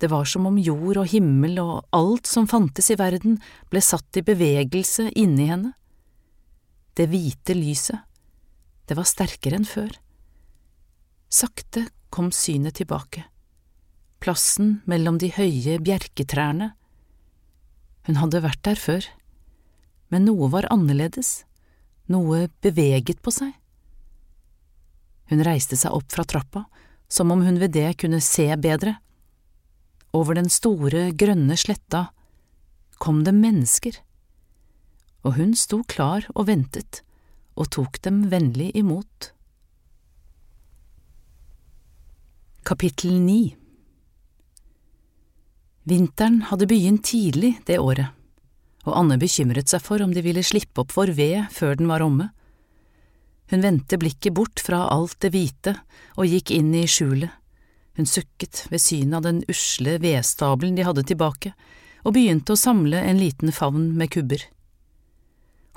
Det var som om jord og himmel og alt som fantes i verden, ble satt i bevegelse inni henne. Det hvite lyset, det var sterkere enn før. Sakte kom synet tilbake, plassen mellom de høye bjerketrærne. Hun hadde vært der før, men noe var annerledes, noe beveget på seg. Hun reiste seg opp fra trappa, som om hun ved det kunne se bedre. Over den store, grønne sletta kom det mennesker, og hun sto klar og ventet og tok dem vennlig imot. Kapittel 9 Vinteren hadde begynt tidlig det året, og Anne bekymret seg for om de ville slippe opp for ved før den var omme. Hun vendte blikket bort fra alt det hvite og gikk inn i skjulet. Hun sukket ved synet av den usle vedstabelen de hadde tilbake, og begynte å samle en liten favn med kubber.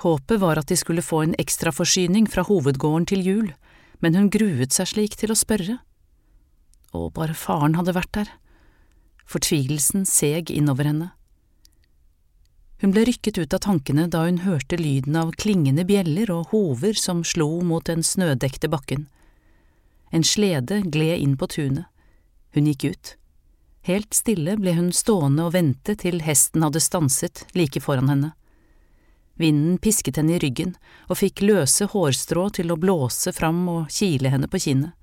Håpet var at de skulle få en ekstraforsyning fra hovedgården til jul, men hun gruet seg slik til å spørre. Å, bare faren hadde vært der. Fortvilelsen seg innover henne. Hun ble rykket ut av tankene da hun hørte lyden av klingende bjeller og hover som slo mot den snødekte bakken. En slede gled inn på tunet. Hun gikk ut. Helt stille ble hun stående og vente til hesten hadde stanset like foran henne. Vinden pisket henne i ryggen og fikk løse hårstrå til å blåse fram og kile henne på kinnet.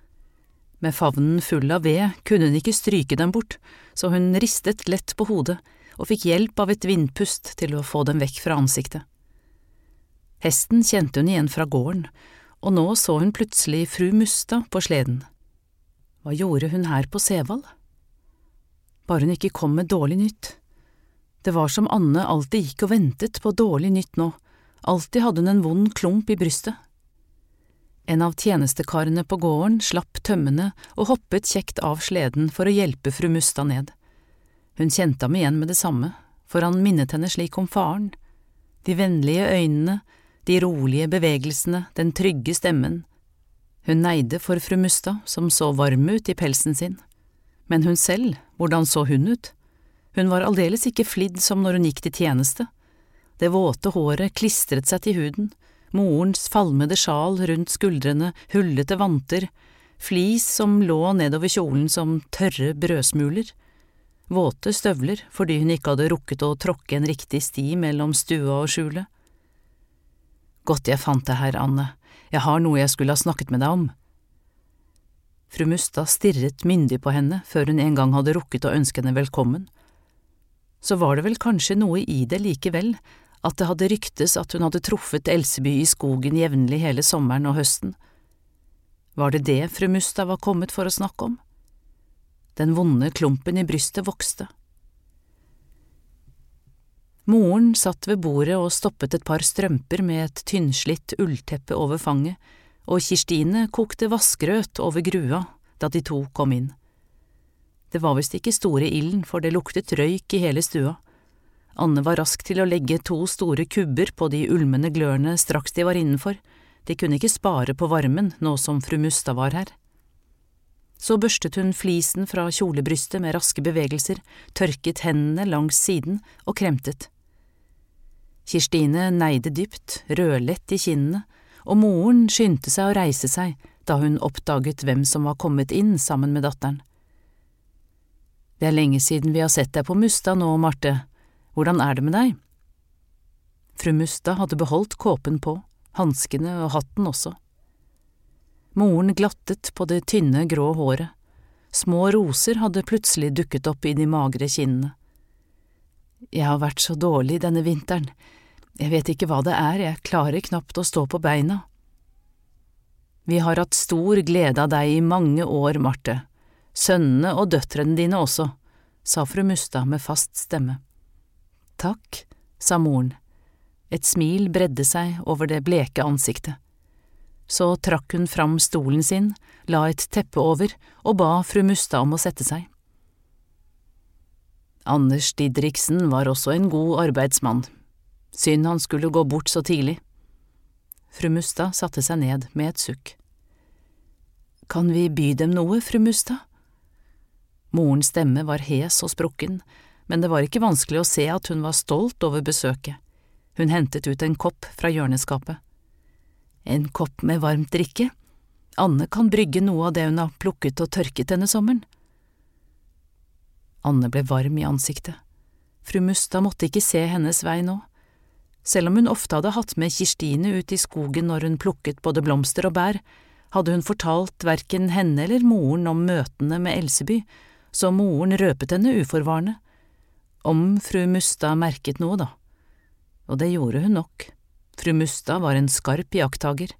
Med favnen full av ved kunne hun ikke stryke dem bort, så hun ristet lett på hodet og fikk hjelp av et vindpust til å få dem vekk fra ansiktet. Hesten kjente hun igjen fra gården, og nå så hun plutselig fru Mustad på sleden. Hva gjorde hun her på Sevald? Bare hun ikke kom med dårlig nytt. Det var som Anne alltid gikk og ventet på dårlig nytt nå, alltid hadde hun en vond klump i brystet. En av tjenestekarene på gården slapp tømmene og hoppet kjekt av sleden for å hjelpe fru Mustad ned. Hun kjente ham igjen med det samme, for han minnet henne slik om faren, de vennlige øynene, de rolige bevegelsene, den trygge stemmen. Hun neide for fru Mustad, som så varm ut i pelsen sin. Men hun selv, hvordan så hun ut? Hun var aldeles ikke flidd som når hun gikk til tjeneste. Det våte håret klistret seg til huden, morens falmede sjal rundt skuldrene, hullete vanter, flis som lå nedover kjolen som tørre brødsmuler, våte støvler fordi hun ikke hadde rukket å tråkke en riktig sti mellom stua og skjulet. Godt jeg fant deg her, Anne, jeg har noe jeg skulle ha snakket med deg om. Fru Mustad stirret myndig på henne før hun en gang hadde rukket å ønske henne velkommen. Så var det vel kanskje noe i det likevel, at det hadde ryktes at hun hadde truffet Elseby i skogen jevnlig hele sommeren og høsten. Var det det fru Mustad var kommet for å snakke om? Den vonde klumpen i brystet vokste. Moren satt ved bordet og stoppet et par strømper med et tynnslitt ullteppe over fanget, og Kirstine kokte vassgrøt over grua da de to kom inn. Det var visst ikke store ilden, for det luktet røyk i hele stua. Anne var rask til å legge to store kubber på de ulmende glørne straks de var innenfor, de kunne ikke spare på varmen nå som fru Mustad var her. Så børstet hun flisen fra kjolebrystet med raske bevegelser, tørket hendene langs siden og kremtet. Kirstine neide dypt, rødlett i kinnene, og moren skyndte seg å reise seg da hun oppdaget hvem som var kommet inn sammen med datteren. Det er lenge siden vi har sett deg på Mustad nå, Marte, hvordan er det med deg? Fru Mustad hadde beholdt kåpen på, hanskene og hatten også. Moren glattet på det tynne, grå håret, små roser hadde plutselig dukket opp i de magre kinnene. Jeg har vært så dårlig denne vinteren, jeg vet ikke hva det er, jeg klarer knapt å stå på beina. Vi har hatt stor glede av deg i mange år, Marte, sønnene og døtrene dine også, sa fru Mustad med fast stemme. Takk, sa moren. Et smil bredde seg over det bleke ansiktet. Så trakk hun fram stolen sin, la et teppe over og ba fru Mustad om å sette seg. Anders Didriksen var også en god arbeidsmann, Synd han skulle gå bort så tidlig. Fru Mustad satte seg ned med et sukk. Kan vi by dem noe, fru Mustad? Morens stemme var hes og sprukken, men det var ikke vanskelig å se at hun var stolt over besøket. Hun hentet ut en kopp fra hjørneskapet. En kopp med varmt drikke? Anne kan brygge noe av det hun har plukket og tørket denne sommeren. Anne ble varm i ansiktet. Fru Mustad måtte ikke se hennes vei nå. Selv om hun ofte hadde hatt med Kirstine ut i skogen når hun plukket både blomster og bær, hadde hun fortalt verken henne eller moren om møtene med Elseby, så moren røpet henne uforvarende. Om fru Mustad merket noe, da. Og det gjorde hun nok. Fru Mustad var en skarp jakttager.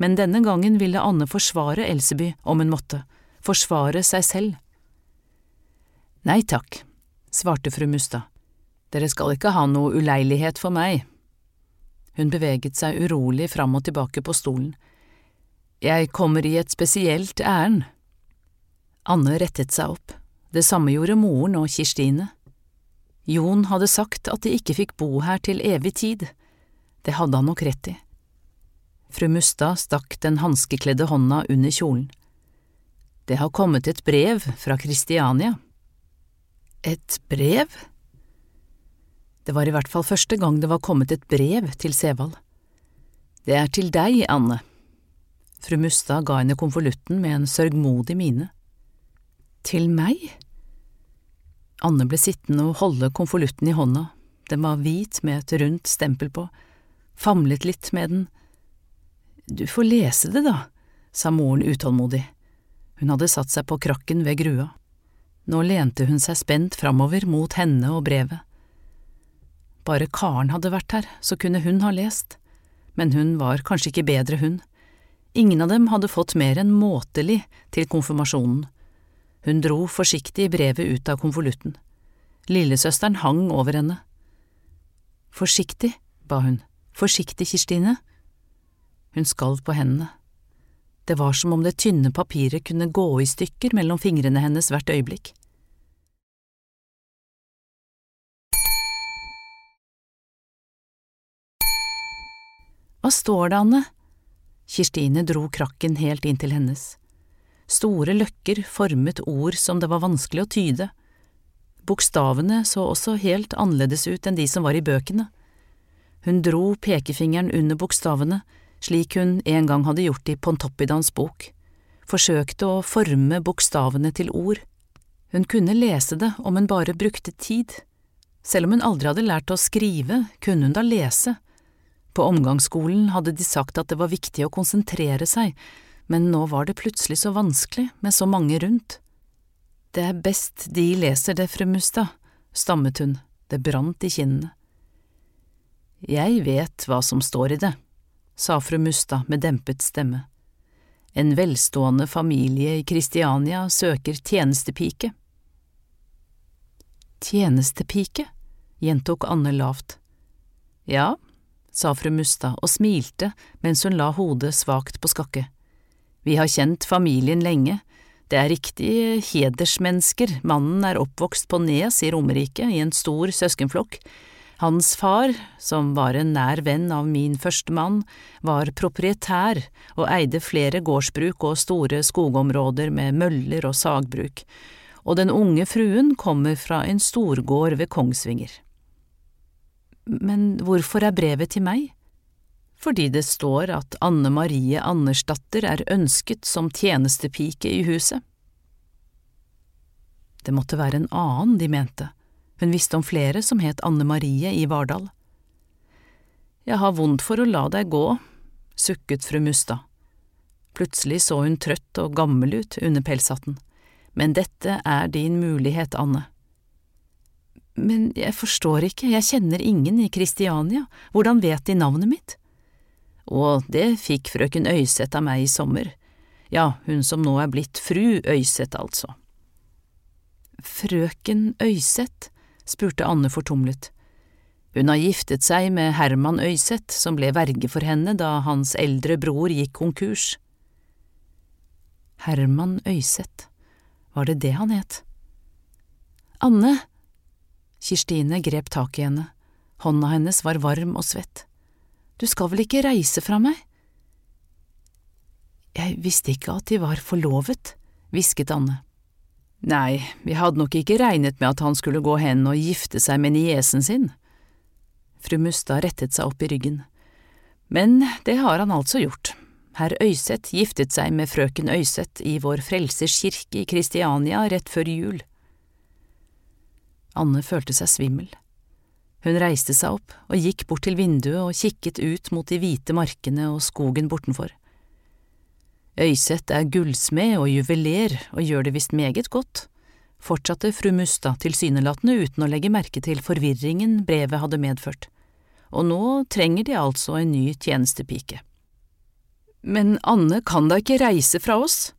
Men denne gangen ville Anne forsvare Elseby om hun måtte, forsvare seg selv. Nei takk, svarte fru Mustad. Dere skal ikke ha noe uleilighet for meg. Hun beveget seg urolig fram og tilbake på stolen. Jeg kommer i et spesielt ærend. Anne rettet seg opp, det samme gjorde moren og Kirstine. Jon hadde sagt at de ikke fikk bo her til evig tid, det hadde han nok rett i. Fru Mustad stakk den hanskekledde hånda under kjolen. Det har kommet et brev fra Kristiania. Et brev? Det var i hvert fall første gang det var kommet et brev til Sevald. Det er til deg, Anne. Fru Mustad ga henne konvolutten med en sørgmodig mine. Til meg? Anne ble sittende og holde konvolutten i hånda, den var hvit med et rundt stempel på, famlet litt med den. Du får lese det, da, sa moren utålmodig. Hun hadde satt seg på krakken ved grua. Nå lente hun seg spent framover mot henne og brevet. Bare Karen hadde vært her, så kunne hun ha lest, men hun var kanskje ikke bedre, hun. Ingen av dem hadde fått mer enn måtelig til konfirmasjonen. Hun dro forsiktig brevet ut av konvolutten. Lillesøsteren hang over henne. Forsiktig, ba hun, forsiktig, Kirstine. Hun skalv på hendene. Det var som om det tynne papiret kunne gå i stykker mellom fingrene hennes hvert øyeblikk. Hva står det, Anne? Kirstine dro krakken helt inn til hennes. Store løkker formet ord som det var vanskelig å tyde. Bokstavene så også helt annerledes ut enn de som var i bøkene. Hun dro pekefingeren under bokstavene, slik hun en gang hadde gjort i Pontoppidans bok, forsøkte å forme bokstavene til ord. Hun kunne lese det om hun bare brukte tid. Selv om hun aldri hadde lært å skrive, kunne hun da lese. På omgangsskolen hadde de sagt at det var viktig å konsentrere seg, men nå var det plutselig så vanskelig med så mange rundt. Det er best de leser det, fru Mustad, stammet hun, det brant i kinnene. Jeg vet hva som står i det, sa fru Mustad med dempet stemme. En velstående familie i Kristiania søker tjenestepike. Tjenestepike? gjentok Anne lavt. Ja, sa fru Mustad og smilte mens hun la hodet svakt på skakke. Vi har kjent familien lenge, det er riktig hedersmennesker, mannen er oppvokst på Nes i Romerike i en stor søskenflokk. Hans far, som var en nær venn av min førstemann, var proprietær og eide flere gårdsbruk og store skogområder med møller og sagbruk, og den unge fruen kommer fra en storgård ved Kongsvinger. Men hvorfor er brevet til meg? Fordi det står at Anne Marie Andersdatter er ønsket som tjenestepike i huset. Det måtte være en annen de mente, hun visste om flere som het Anne Marie i Vardal. Jeg har vondt for å la deg gå, sukket fru Mustad. Plutselig så hun trøtt og gammel ut under pelshatten. Men dette er din mulighet, Anne. Men jeg forstår ikke, jeg kjenner ingen i Kristiania, hvordan vet de navnet mitt? Og det fikk frøken Øyseth av meg i sommer, ja, hun som nå er blitt fru Øyseth, altså. Frøken Øyseth? Spurte Anne fortumlet. Hun har giftet seg med Herman Øyseth, som ble verge for henne da hans eldre bror gikk konkurs. Herman Øyseth, var det det han het? Anne, Kirstine grep tak i henne, hånda hennes var varm og svett. Du skal vel ikke reise fra meg? Jeg visste ikke at de var forlovet, hvisket Anne. Nei, vi hadde nok ikke regnet med at han skulle gå hen og gifte seg med niesen sin. Fru Mustad rettet seg opp i ryggen. Men det har han altså gjort. Herr Øyseth giftet seg med frøken Øyseth i Vår Frelsers kirke i Kristiania rett før jul. Anne følte seg svimmel. Hun reiste seg opp og gikk bort til vinduet og kikket ut mot de hvite markene og skogen bortenfor. Øyseth er gullsmed og juveler og gjør det visst meget godt, fortsatte fru Mustad tilsynelatende uten å legge merke til forvirringen brevet hadde medført, og nå trenger de altså en ny tjenestepike. Men Anne kan da ikke reise fra oss,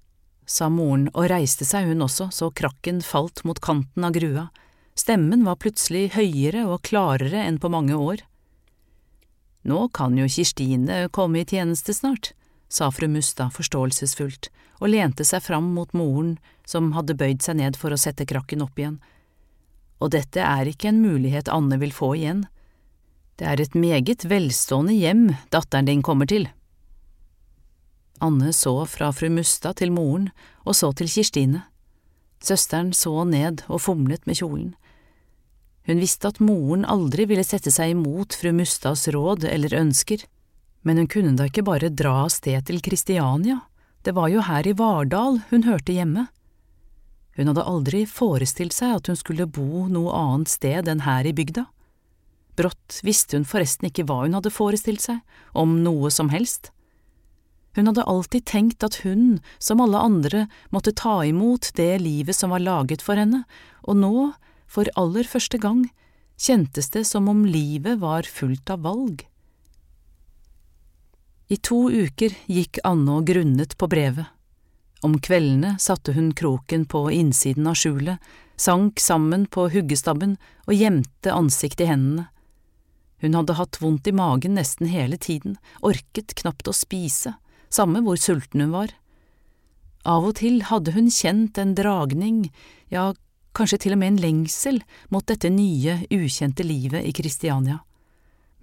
sa moren og reiste seg hun også så krakken falt mot kanten av grua. Stemmen var plutselig høyere og klarere enn på mange år. Nå kan jo Kirstine komme i tjeneste snart, sa fru Mustad forståelsesfullt og lente seg fram mot moren som hadde bøyd seg ned for å sette krakken opp igjen. Og dette er ikke en mulighet Anne vil få igjen. Det er et meget velstående hjem datteren din kommer til. Anne så fra fru Mustad til moren og så til Kirstine. Søsteren så ned og fomlet med kjolen. Hun visste at moren aldri ville sette seg imot fru Mustads råd eller ønsker, men hun kunne da ikke bare dra av sted til Kristiania, det var jo her i Vardal hun hørte hjemme. Hun hadde aldri forestilt seg at hun skulle bo noe annet sted enn her i bygda. Brått visste hun forresten ikke hva hun hadde forestilt seg, om noe som helst. Hun hadde alltid tenkt at hun, som alle andre, måtte ta imot det livet som var laget for henne, og nå for aller første gang kjentes det som om livet var fullt av valg. I to uker gikk Anne og grunnet på brevet. Om kveldene satte hun kroken på innsiden av skjulet, sank sammen på huggestabben og gjemte ansiktet i hendene. Hun hadde hatt vondt i magen nesten hele tiden, orket knapt å spise, samme hvor sulten hun var. Av og til hadde hun kjent en dragning, ja, kanskje til og med en lengsel mot dette nye, ukjente livet i Kristiania.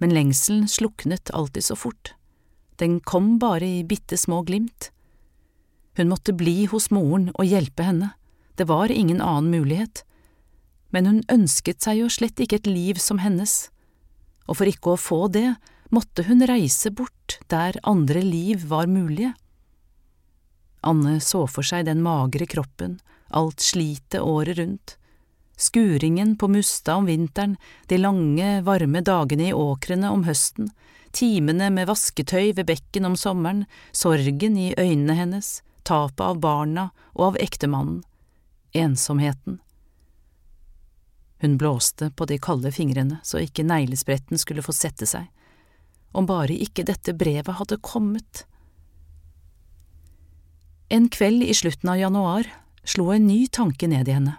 Men lengselen sluknet alltid så fort. Den kom bare i bitte små glimt. Hun måtte bli hos moren og hjelpe henne, det var ingen annen mulighet, men hun ønsket seg jo slett ikke et liv som hennes, og for ikke å få det måtte hun reise bort der andre liv var mulige. Anne så for seg den magre kroppen, alt slitet året rundt, skuringen på Musta om vinteren, de lange, varme dagene i åkrene om høsten, timene med vasketøy ved bekken om sommeren, sorgen i øynene hennes, tapet av barna og av ektemannen, ensomheten. Hun blåste på de kalde fingrene så ikke neglespretten skulle få sette seg. Om bare ikke dette brevet hadde kommet. En kveld i slutten av januar slo en ny tanke ned i henne.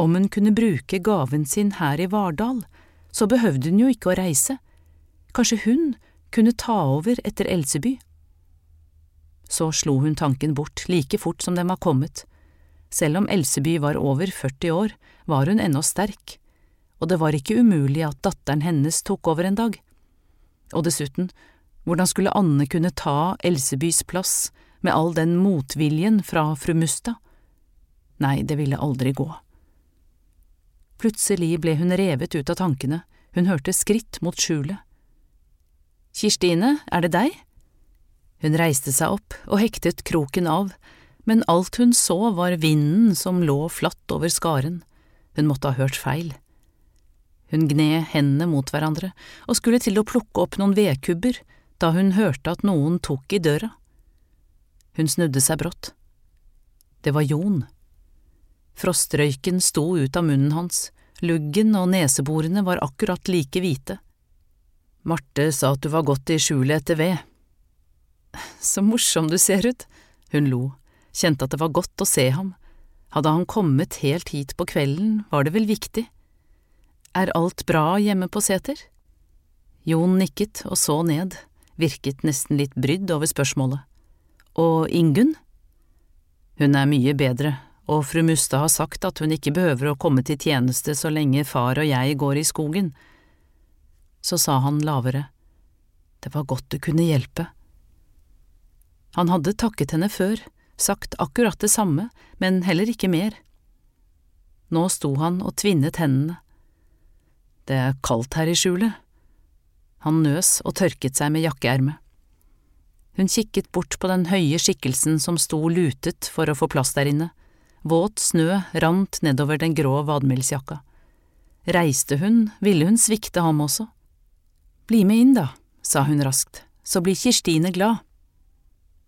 Om hun kunne bruke gaven sin her i Vardal, så behøvde hun jo ikke å reise, kanskje hun kunne ta over etter Elseby. Så slo hun tanken bort like fort som den var kommet. Selv om Elseby var over 40 år, var hun ennå sterk, og det var ikke umulig at datteren hennes tok over en dag. Og dessuten, hvordan skulle Anne kunne ta Elsebys plass med all den motviljen fra fru Musta? Nei, det ville aldri gå. Plutselig ble hun revet ut av tankene, hun hørte skritt mot skjulet. Kirstine, er det deg? Hun reiste seg opp og hektet kroken av, men alt hun så var vinden som lå flatt over skaren, hun måtte ha hørt feil. Hun gned hendene mot hverandre og skulle til å plukke opp noen vedkubber da hun hørte at noen tok i døra. Hun snudde seg brått. Det var Jon. Frostrøyken sto ut av munnen hans, luggen og neseborene var akkurat like hvite. Marte sa at du var gått i skjulet etter ved. Så morsom du ser ut, hun lo, kjente at det var godt å se ham, hadde han kommet helt hit på kvelden, var det vel viktig. Er alt bra hjemme på seter? Jon nikket og så ned, virket nesten litt brydd over spørsmålet. Og Ingunn? Hun er mye bedre, og fru Mustad har sagt at hun ikke behøver å komme til tjeneste så lenge far og jeg går i skogen. Så sa han lavere, det var godt du kunne hjelpe. Han hadde takket henne før, sagt akkurat det samme, men heller ikke mer. Nå sto han og tvinnet hendene. Det er kaldt her i skjulet. Han nøs og tørket seg med jakkeermet. Hun kikket bort på den høye skikkelsen som sto lutet for å få plass der inne. Våt snø rant nedover den grå vadmelsjakka. Reiste hun, ville hun svikte ham også. Bli med inn, da, sa hun raskt, så blir Kirstine glad.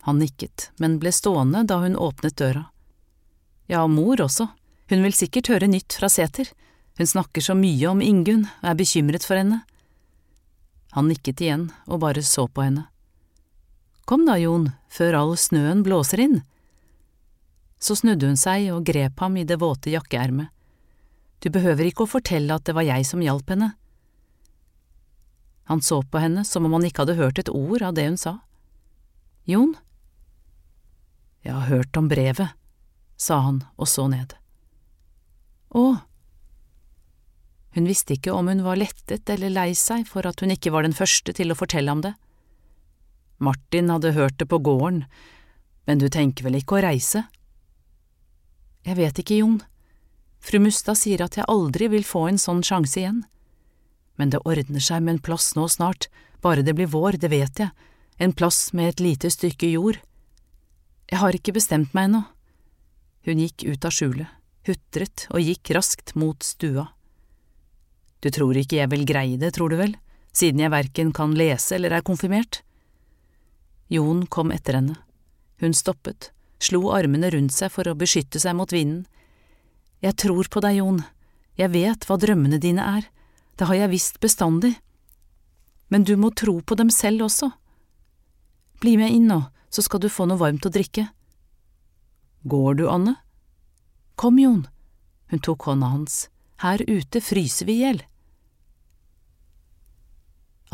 Han nikket, men ble stående da hun åpnet døra. Ja, mor også, hun vil sikkert høre nytt fra Sæter, hun snakker så mye om Ingunn og er bekymret for henne. Han nikket igjen og bare så på henne. Kom da, Jon, før all snøen blåser inn. Så snudde hun seg og grep ham i det våte jakkeermet. Du behøver ikke å fortelle at det var jeg som hjalp henne. Han så på henne som om han ikke hadde hørt et ord av det hun sa. Jon? Jeg har hørt om brevet, sa han og så ned. Å, hun visste ikke om hun var lettet eller lei seg for at hun ikke var den første til å fortelle om det. Martin hadde hørt det på gården, men du tenker vel ikke å reise? Jeg vet ikke, Jon. Fru Mustad sier at jeg aldri vil få en sånn sjanse igjen. Men det ordner seg med en plass nå snart, bare det blir vår, det vet jeg, en plass med et lite stykke jord. Jeg har ikke bestemt meg ennå. Hun gikk ut av skjulet, hutret og gikk raskt mot stua. Du tror ikke jeg vil greie det, tror du vel, siden jeg verken kan lese eller er konfirmert? Jon kom etter henne. Hun stoppet, slo armene rundt seg for å beskytte seg mot vinden. Jeg tror på deg, Jon, jeg vet hva drømmene dine er, det har jeg visst bestandig. Men du må tro på dem selv også. Bli med inn nå, så skal du få noe varmt å drikke. Går du, Anne? Kom, Jon. Hun tok hånda hans. Her ute fryser vi i hjel.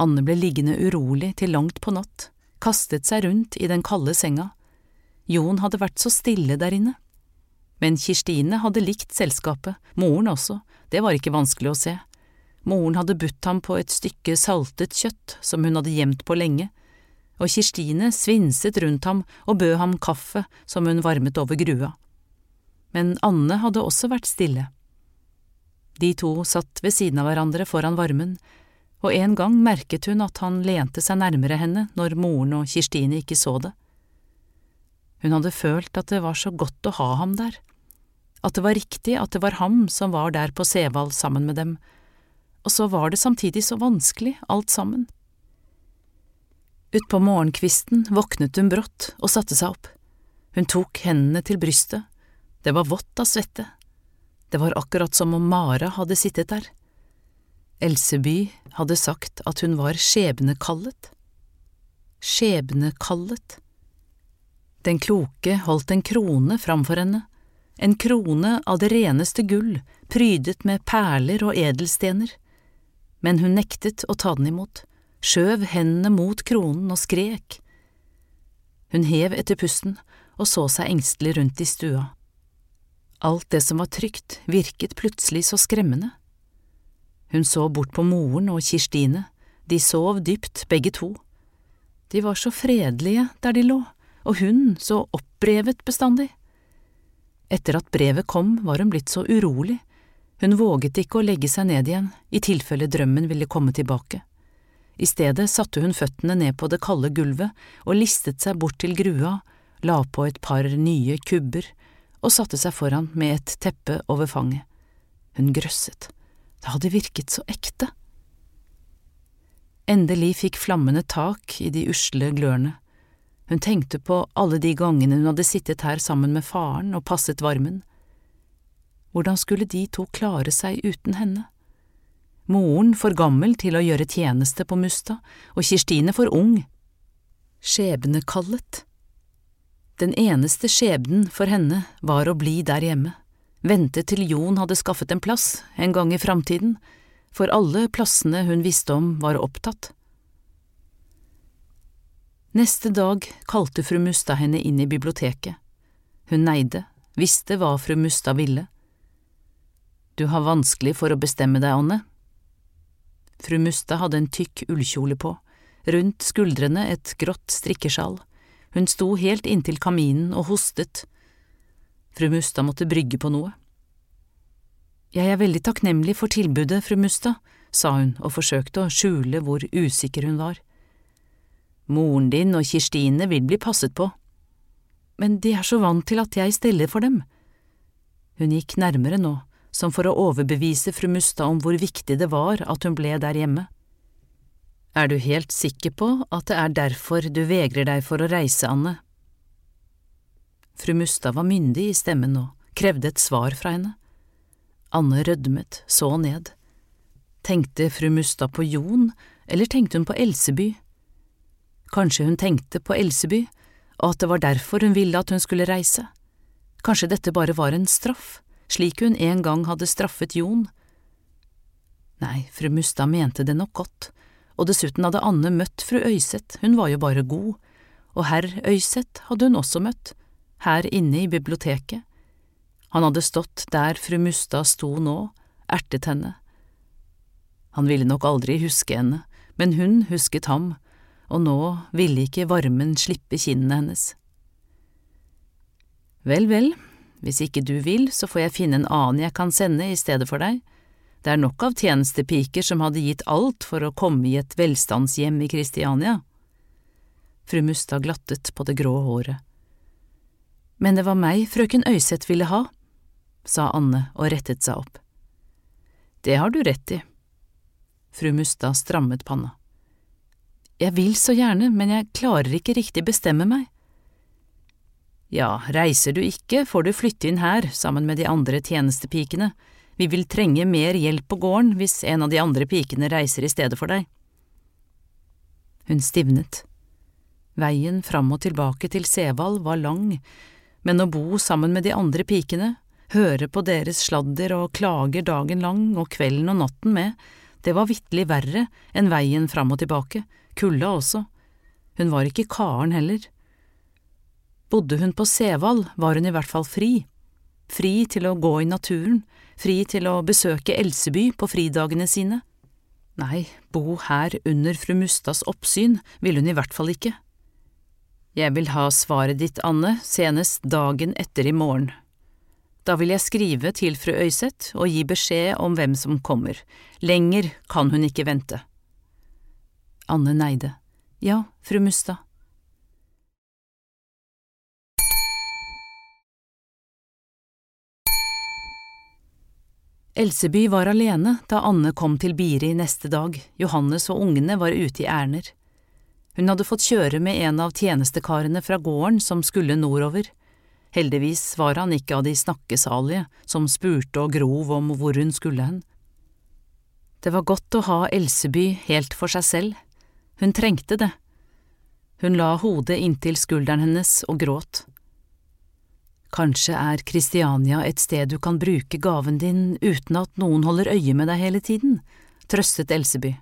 Anne ble liggende urolig til langt på natt, kastet seg rundt i den kalde senga. Jon hadde vært så stille der inne. Men Kirstine hadde likt selskapet, moren også, det var ikke vanskelig å se. Moren hadde budt ham på et stykke saltet kjøtt som hun hadde gjemt på lenge, og Kirstine svinset rundt ham og bød ham kaffe som hun varmet over grua. Men Anne hadde også vært stille. De to satt ved siden av hverandre foran varmen, og en gang merket hun at han lente seg nærmere henne når moren og Kirstine ikke så det. Hun hadde følt at det var så godt å ha ham der, at det var riktig at det var ham som var der på Sevald sammen med dem, og så var det samtidig så vanskelig, alt sammen. Utpå morgenkvisten våknet hun brått og satte seg opp. Hun tok hendene til brystet, det var vått av svette. Det var akkurat som om Mara hadde sittet der. Elseby hadde sagt at hun var skjebnekallet. Skjebnekallet. Den kloke holdt en krone framfor henne, en krone av det reneste gull, prydet med perler og edelstener, men hun nektet å ta den imot, skjøv hendene mot kronen og skrek. Hun hev etter pusten og så seg engstelig rundt i stua. Alt det som var trygt, virket plutselig så skremmende. Hun så bort på moren og Kirstine, de sov dypt begge to. De var så fredelige der de lå, og hun så opprevet bestandig. Etter at brevet kom, var hun blitt så urolig, hun våget ikke å legge seg ned igjen, i tilfelle drømmen ville komme tilbake. I stedet satte hun føttene ned på det kalde gulvet og listet seg bort til grua, la på et par nye kubber og satte seg foran med et teppe over fanget. Hun grøsset, det hadde virket så ekte. Endelig fikk flammene tak i de usle glørne. Hun tenkte på alle de gangene hun hadde sittet her sammen med faren og passet varmen. Hvordan skulle de to klare seg uten henne? Moren for gammel til å gjøre tjeneste på Musta, og Kirstine for ung. Skjebnekallet. Den eneste skjebnen for henne var å bli der hjemme, vente til Jon hadde skaffet en plass en gang i framtiden, for alle plassene hun visste om var opptatt. Neste dag kalte fru Mustad henne inn i biblioteket. Hun neide, visste hva fru Mustad ville. Du har vanskelig for å bestemme deg, Anne. Fru Musta hadde en tykk ullkjole på, rundt skuldrene et grått strikkesjal hun sto helt inntil kaminen og hostet. Fru Musta måtte brygge på noe. Jeg er veldig takknemlig for tilbudet, fru Musta, sa hun og forsøkte å skjule hvor usikker hun var. Moren din og Kirstine vil bli passet på. Men de er så vant til at jeg steller for dem. Hun gikk nærmere nå, som for å overbevise fru Mustad om hvor viktig det var at hun ble der hjemme. Er du helt sikker på at det er derfor du vegrer deg for å reise, Anne? Fru Mustad var myndig i stemmen nå, krevde et svar fra henne. Anne rødmet, så ned. Tenkte fru Mustad på Jon, eller tenkte hun på Elseby? Kanskje hun tenkte på Elseby, og at det var derfor hun ville at hun skulle reise? Kanskje dette bare var en straff, slik hun en gang hadde straffet Jon? Nei, fru Mustad mente det nok godt og dessuten hadde Anne møtt fru Øyseth, hun var jo bare god, og herr Øyseth hadde hun også møtt, her inne i biblioteket. Han hadde stått der fru Mustad sto nå, ertet henne. Han ville nok aldri huske henne, men hun husket ham, og nå ville ikke varmen slippe kinnene hennes. Vel, vel, hvis ikke du vil, så får jeg finne en annen jeg kan sende i stedet for deg. Det er nok av tjenestepiker som hadde gitt alt for å komme i et velstandshjem i Kristiania. Fru Mustad glattet på det grå håret. Men det var meg frøken Øyseth ville ha, sa Anne og rettet seg opp. Det har du rett i. Fru Mustad strammet panna. Jeg vil så gjerne, men jeg klarer ikke riktig bestemme meg. Ja, reiser du ikke, får du flytte inn her sammen med de andre tjenestepikene, vi vil trenge mer hjelp på gården hvis en av de andre pikene reiser i stedet for deg. Hun stivnet. Veien fram og tilbake til Sevald var lang, men å bo sammen med de andre pikene, høre på deres sladder og klager dagen lang og kvelden og natten med, det var vitterlig verre enn veien fram og tilbake, kulda også. Hun var ikke Karen heller. Bodde hun på Sevald, var hun i hvert fall fri, fri til å gå i naturen, fri til å besøke Elseby på fridagene sine. Nei, bo her under fru Mustads oppsyn ville hun i hvert fall ikke, Jeg vil ha svaret ditt, Anne, senest dagen etter i morgen. Da vil jeg skrive til fru Øyseth og gi beskjed om hvem som kommer. Lenger kan hun ikke vente. Anne neide. Ja, fru Mustad. Elseby var alene da Anne kom til Biri neste dag, Johannes og ungene var ute i ærender. Hun hadde fått kjøre med en av tjenestekarene fra gården som skulle nordover. Heldigvis var han ikke av de snakkesalige som spurte og grov om hvor hun skulle hen. Det var godt å ha Elseby helt for seg selv, hun trengte det. Hun la hodet inntil skulderen hennes og gråt. Kanskje er Kristiania et sted du kan bruke gaven din uten at noen holder øye med deg hele tiden, trøstet Elseby.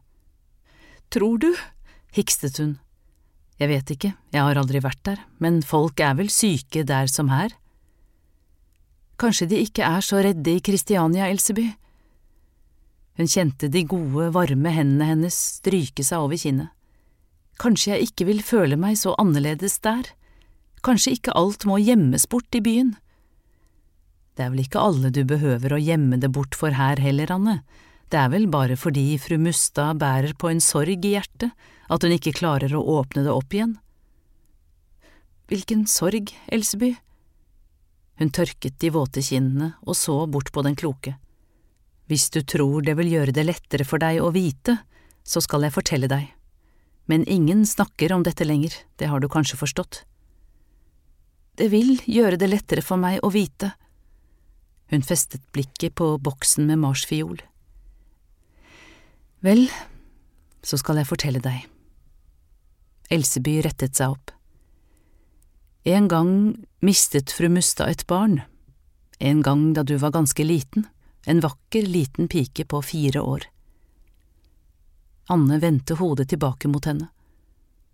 Tror du? hikstet hun. Jeg vet ikke, jeg har aldri vært der, men folk er vel syke der som her. Kanskje de ikke er så redde i Kristiania, Elseby? Hun kjente de gode, varme hendene hennes stryke seg over kinnet. Kanskje jeg ikke vil føle meg så annerledes der? Kanskje ikke alt må gjemmes bort i byen? Det er vel ikke alle du behøver å gjemme det bort for her heller, Anne, det er vel bare fordi fru Mustad bærer på en sorg i hjertet at hun ikke klarer å åpne det opp igjen. Hvilken sorg, Elseby? Hun tørket de våte kinnene og så bort på den kloke. Hvis du tror det vil gjøre det lettere for deg å vite, så skal jeg fortelle deg. Men ingen snakker om dette lenger, det har du kanskje forstått. Det vil gjøre det lettere for meg å vite. Hun festet blikket på boksen med marsfiol. Vel, så skal jeg fortelle deg. Elseby rettet seg opp. En gang mistet fru Mustad et barn, en gang da du var ganske liten, en vakker, liten pike på fire år. Anne vendte hodet tilbake mot henne.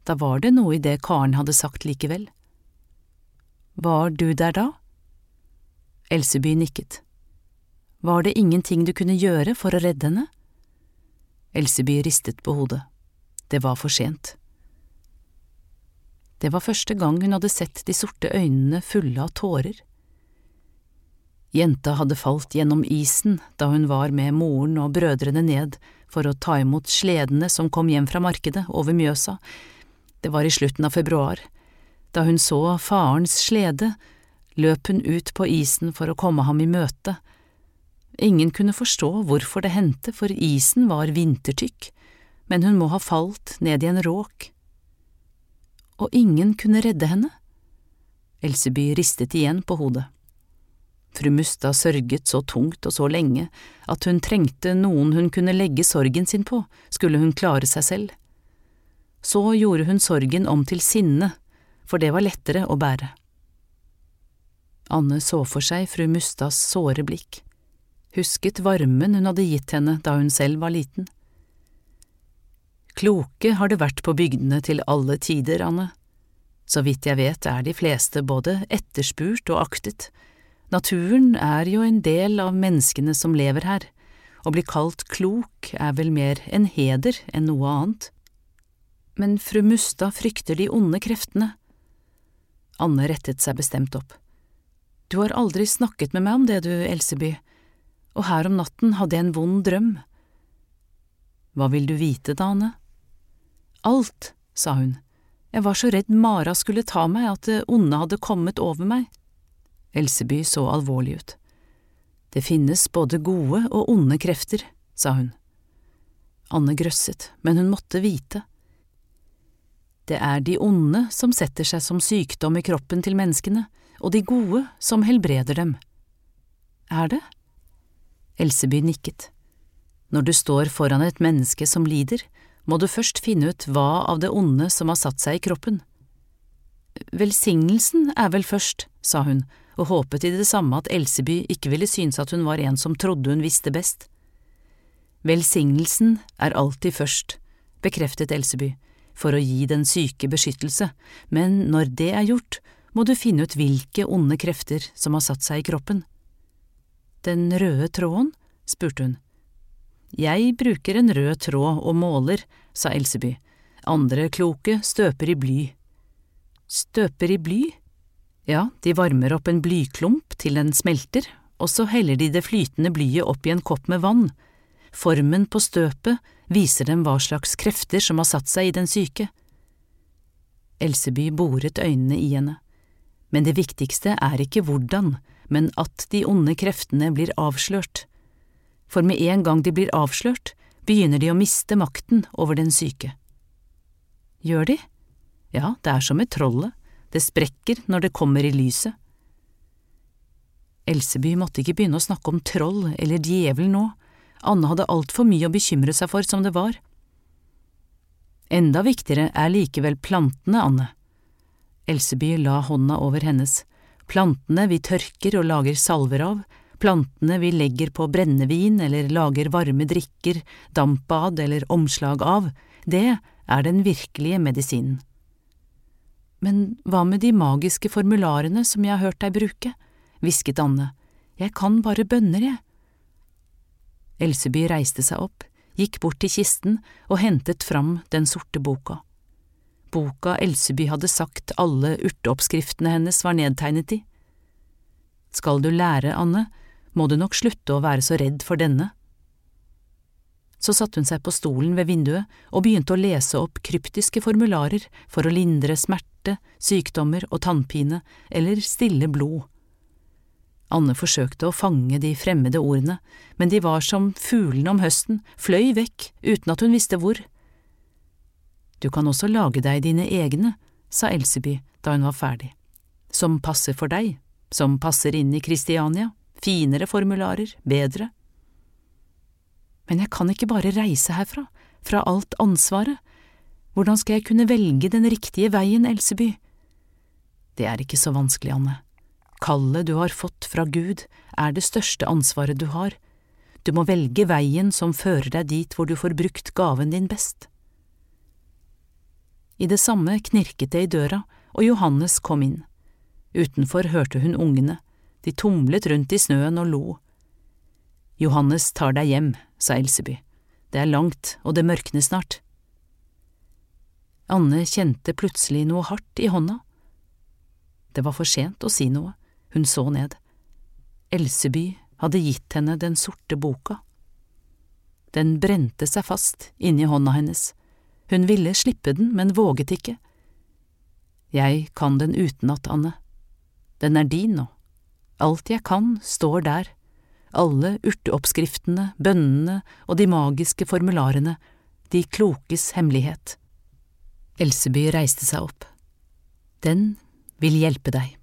Da var det noe i det Karen hadde sagt likevel. Var du der da? Elseby nikket. Var det ingenting du kunne gjøre for å redde henne? Elseby ristet på hodet. Det var for sent. Det var første gang hun hadde sett de sorte øynene fulle av tårer. Jenta hadde falt gjennom isen da hun var med moren og brødrene ned for å ta imot sledene som kom hjem fra markedet over Mjøsa. Det var i slutten av februar. Da hun så farens slede, løp hun ut på isen for å komme ham i møte. Ingen kunne forstå hvorfor det hendte, for isen var vintertykk, men hun må ha falt ned i en råk. Og ingen kunne redde henne. Elseby ristet igjen på hodet. Fru Mustad sørget så tungt og så lenge at hun trengte noen hun kunne legge sorgen sin på, skulle hun klare seg selv. Så gjorde hun sorgen om til sinne for det var lettere å bære. Anne så for seg fru Mustads såre blikk, husket varmen hun hadde gitt henne da hun selv var liten. Kloke har det vært på bygdene til alle tider, Anne. Så vidt jeg vet er de fleste både etterspurt og aktet. Naturen er jo en del av menneskene som lever her. Å bli kalt klok er vel mer en heder enn noe annet. Men fru Mustad frykter de onde kreftene, Anne rettet seg bestemt opp. Du har aldri snakket med meg om det, du, Elseby, og her om natten hadde jeg en vond drøm. Hva vil du vite da, Anne? Alt, sa hun, jeg var så redd Mara skulle ta meg at det onde hadde kommet over meg. Elseby så alvorlig ut. Det finnes både gode og onde krefter, sa hun. Anne grøsset, men hun måtte vite. Det er de onde som setter seg som sykdom i kroppen til menneskene, og de gode som helbreder dem. Er det? Elseby nikket. Når du står foran et menneske som lider, må du først finne ut hva av det onde som har satt seg i kroppen. Velsignelsen er vel først, sa hun, og håpet i det samme at Elseby ikke ville synes at hun var en som trodde hun visste best. Velsignelsen er alltid først, bekreftet Elseby for å gi den syke beskyttelse, men når det er gjort, må du finne ut hvilke onde krefter som har satt seg i kroppen. Den røde tråden? spurte hun. Jeg bruker en rød tråd og måler, sa Elseby, andre kloke støper i bly. Støper i bly? Ja, de varmer opp en blyklump til den smelter, og så heller de det flytende blyet opp i en kopp med vann. Formen på støpet viser dem hva slags krefter som har satt seg i den syke. Elseby boret øynene i henne. Men det viktigste er ikke hvordan, men at de onde kreftene blir avslørt. For med en gang de blir avslørt, begynner de å miste makten over den syke. Gjør de? Ja, det er som med trollet, det sprekker når det kommer i lyset. Elseby måtte ikke begynne å snakke om troll eller djevel nå, Anne hadde altfor mye å bekymre seg for som det var. Enda viktigere er likevel plantene, Anne. Elseby la hånda over hennes. Plantene vi tørker og lager salver av, plantene vi legger på brennevin eller lager varme drikker, dampbad eller omslag av, det er den virkelige medisinen. Men hva med de magiske formularene som jeg har hørt deg bruke? hvisket Anne, jeg kan bare bønner, jeg. Elseby reiste seg opp, gikk bort til kisten og hentet fram den sorte boka. Boka Elseby hadde sagt alle urteoppskriftene hennes var nedtegnet i. Skal du lære, Anne, må du nok slutte å være så redd for denne. Så satte hun seg på stolen ved vinduet og begynte å lese opp kryptiske formularer for å lindre smerte, sykdommer og tannpine eller stille blod. Anne forsøkte å fange de fremmede ordene, men de var som fuglene om høsten, fløy vekk uten at hun visste hvor. Du kan også lage deg dine egne, sa Elseby da hun var ferdig, som passer for deg, som passer inn i Kristiania, finere formularer, bedre. Men jeg kan ikke bare reise herfra, fra alt ansvaret, hvordan skal jeg kunne velge den riktige veien, Elseby? Det er ikke så vanskelig, Anne. Kallet du har fått fra Gud, er det største ansvaret du har. Du må velge veien som fører deg dit hvor du får brukt gaven din best. I det samme knirket det i døra, og Johannes kom inn. Utenfor hørte hun ungene, de tumlet rundt i snøen og lo. Johannes tar deg hjem, sa Elseby, det er langt og det mørkner snart. Anne kjente plutselig noe hardt i hånda. Det var for sent å si noe. Hun så ned. Elseby hadde gitt henne den sorte boka. Den brente seg fast inni hånda hennes. Hun ville slippe den, men våget ikke. Jeg kan den utenat, Anne. Den er din nå. Alt jeg kan, står der. Alle urteoppskriftene, bønnene og de magiske formularene, de klokes hemmelighet. Elseby reiste seg opp. Den vil hjelpe deg.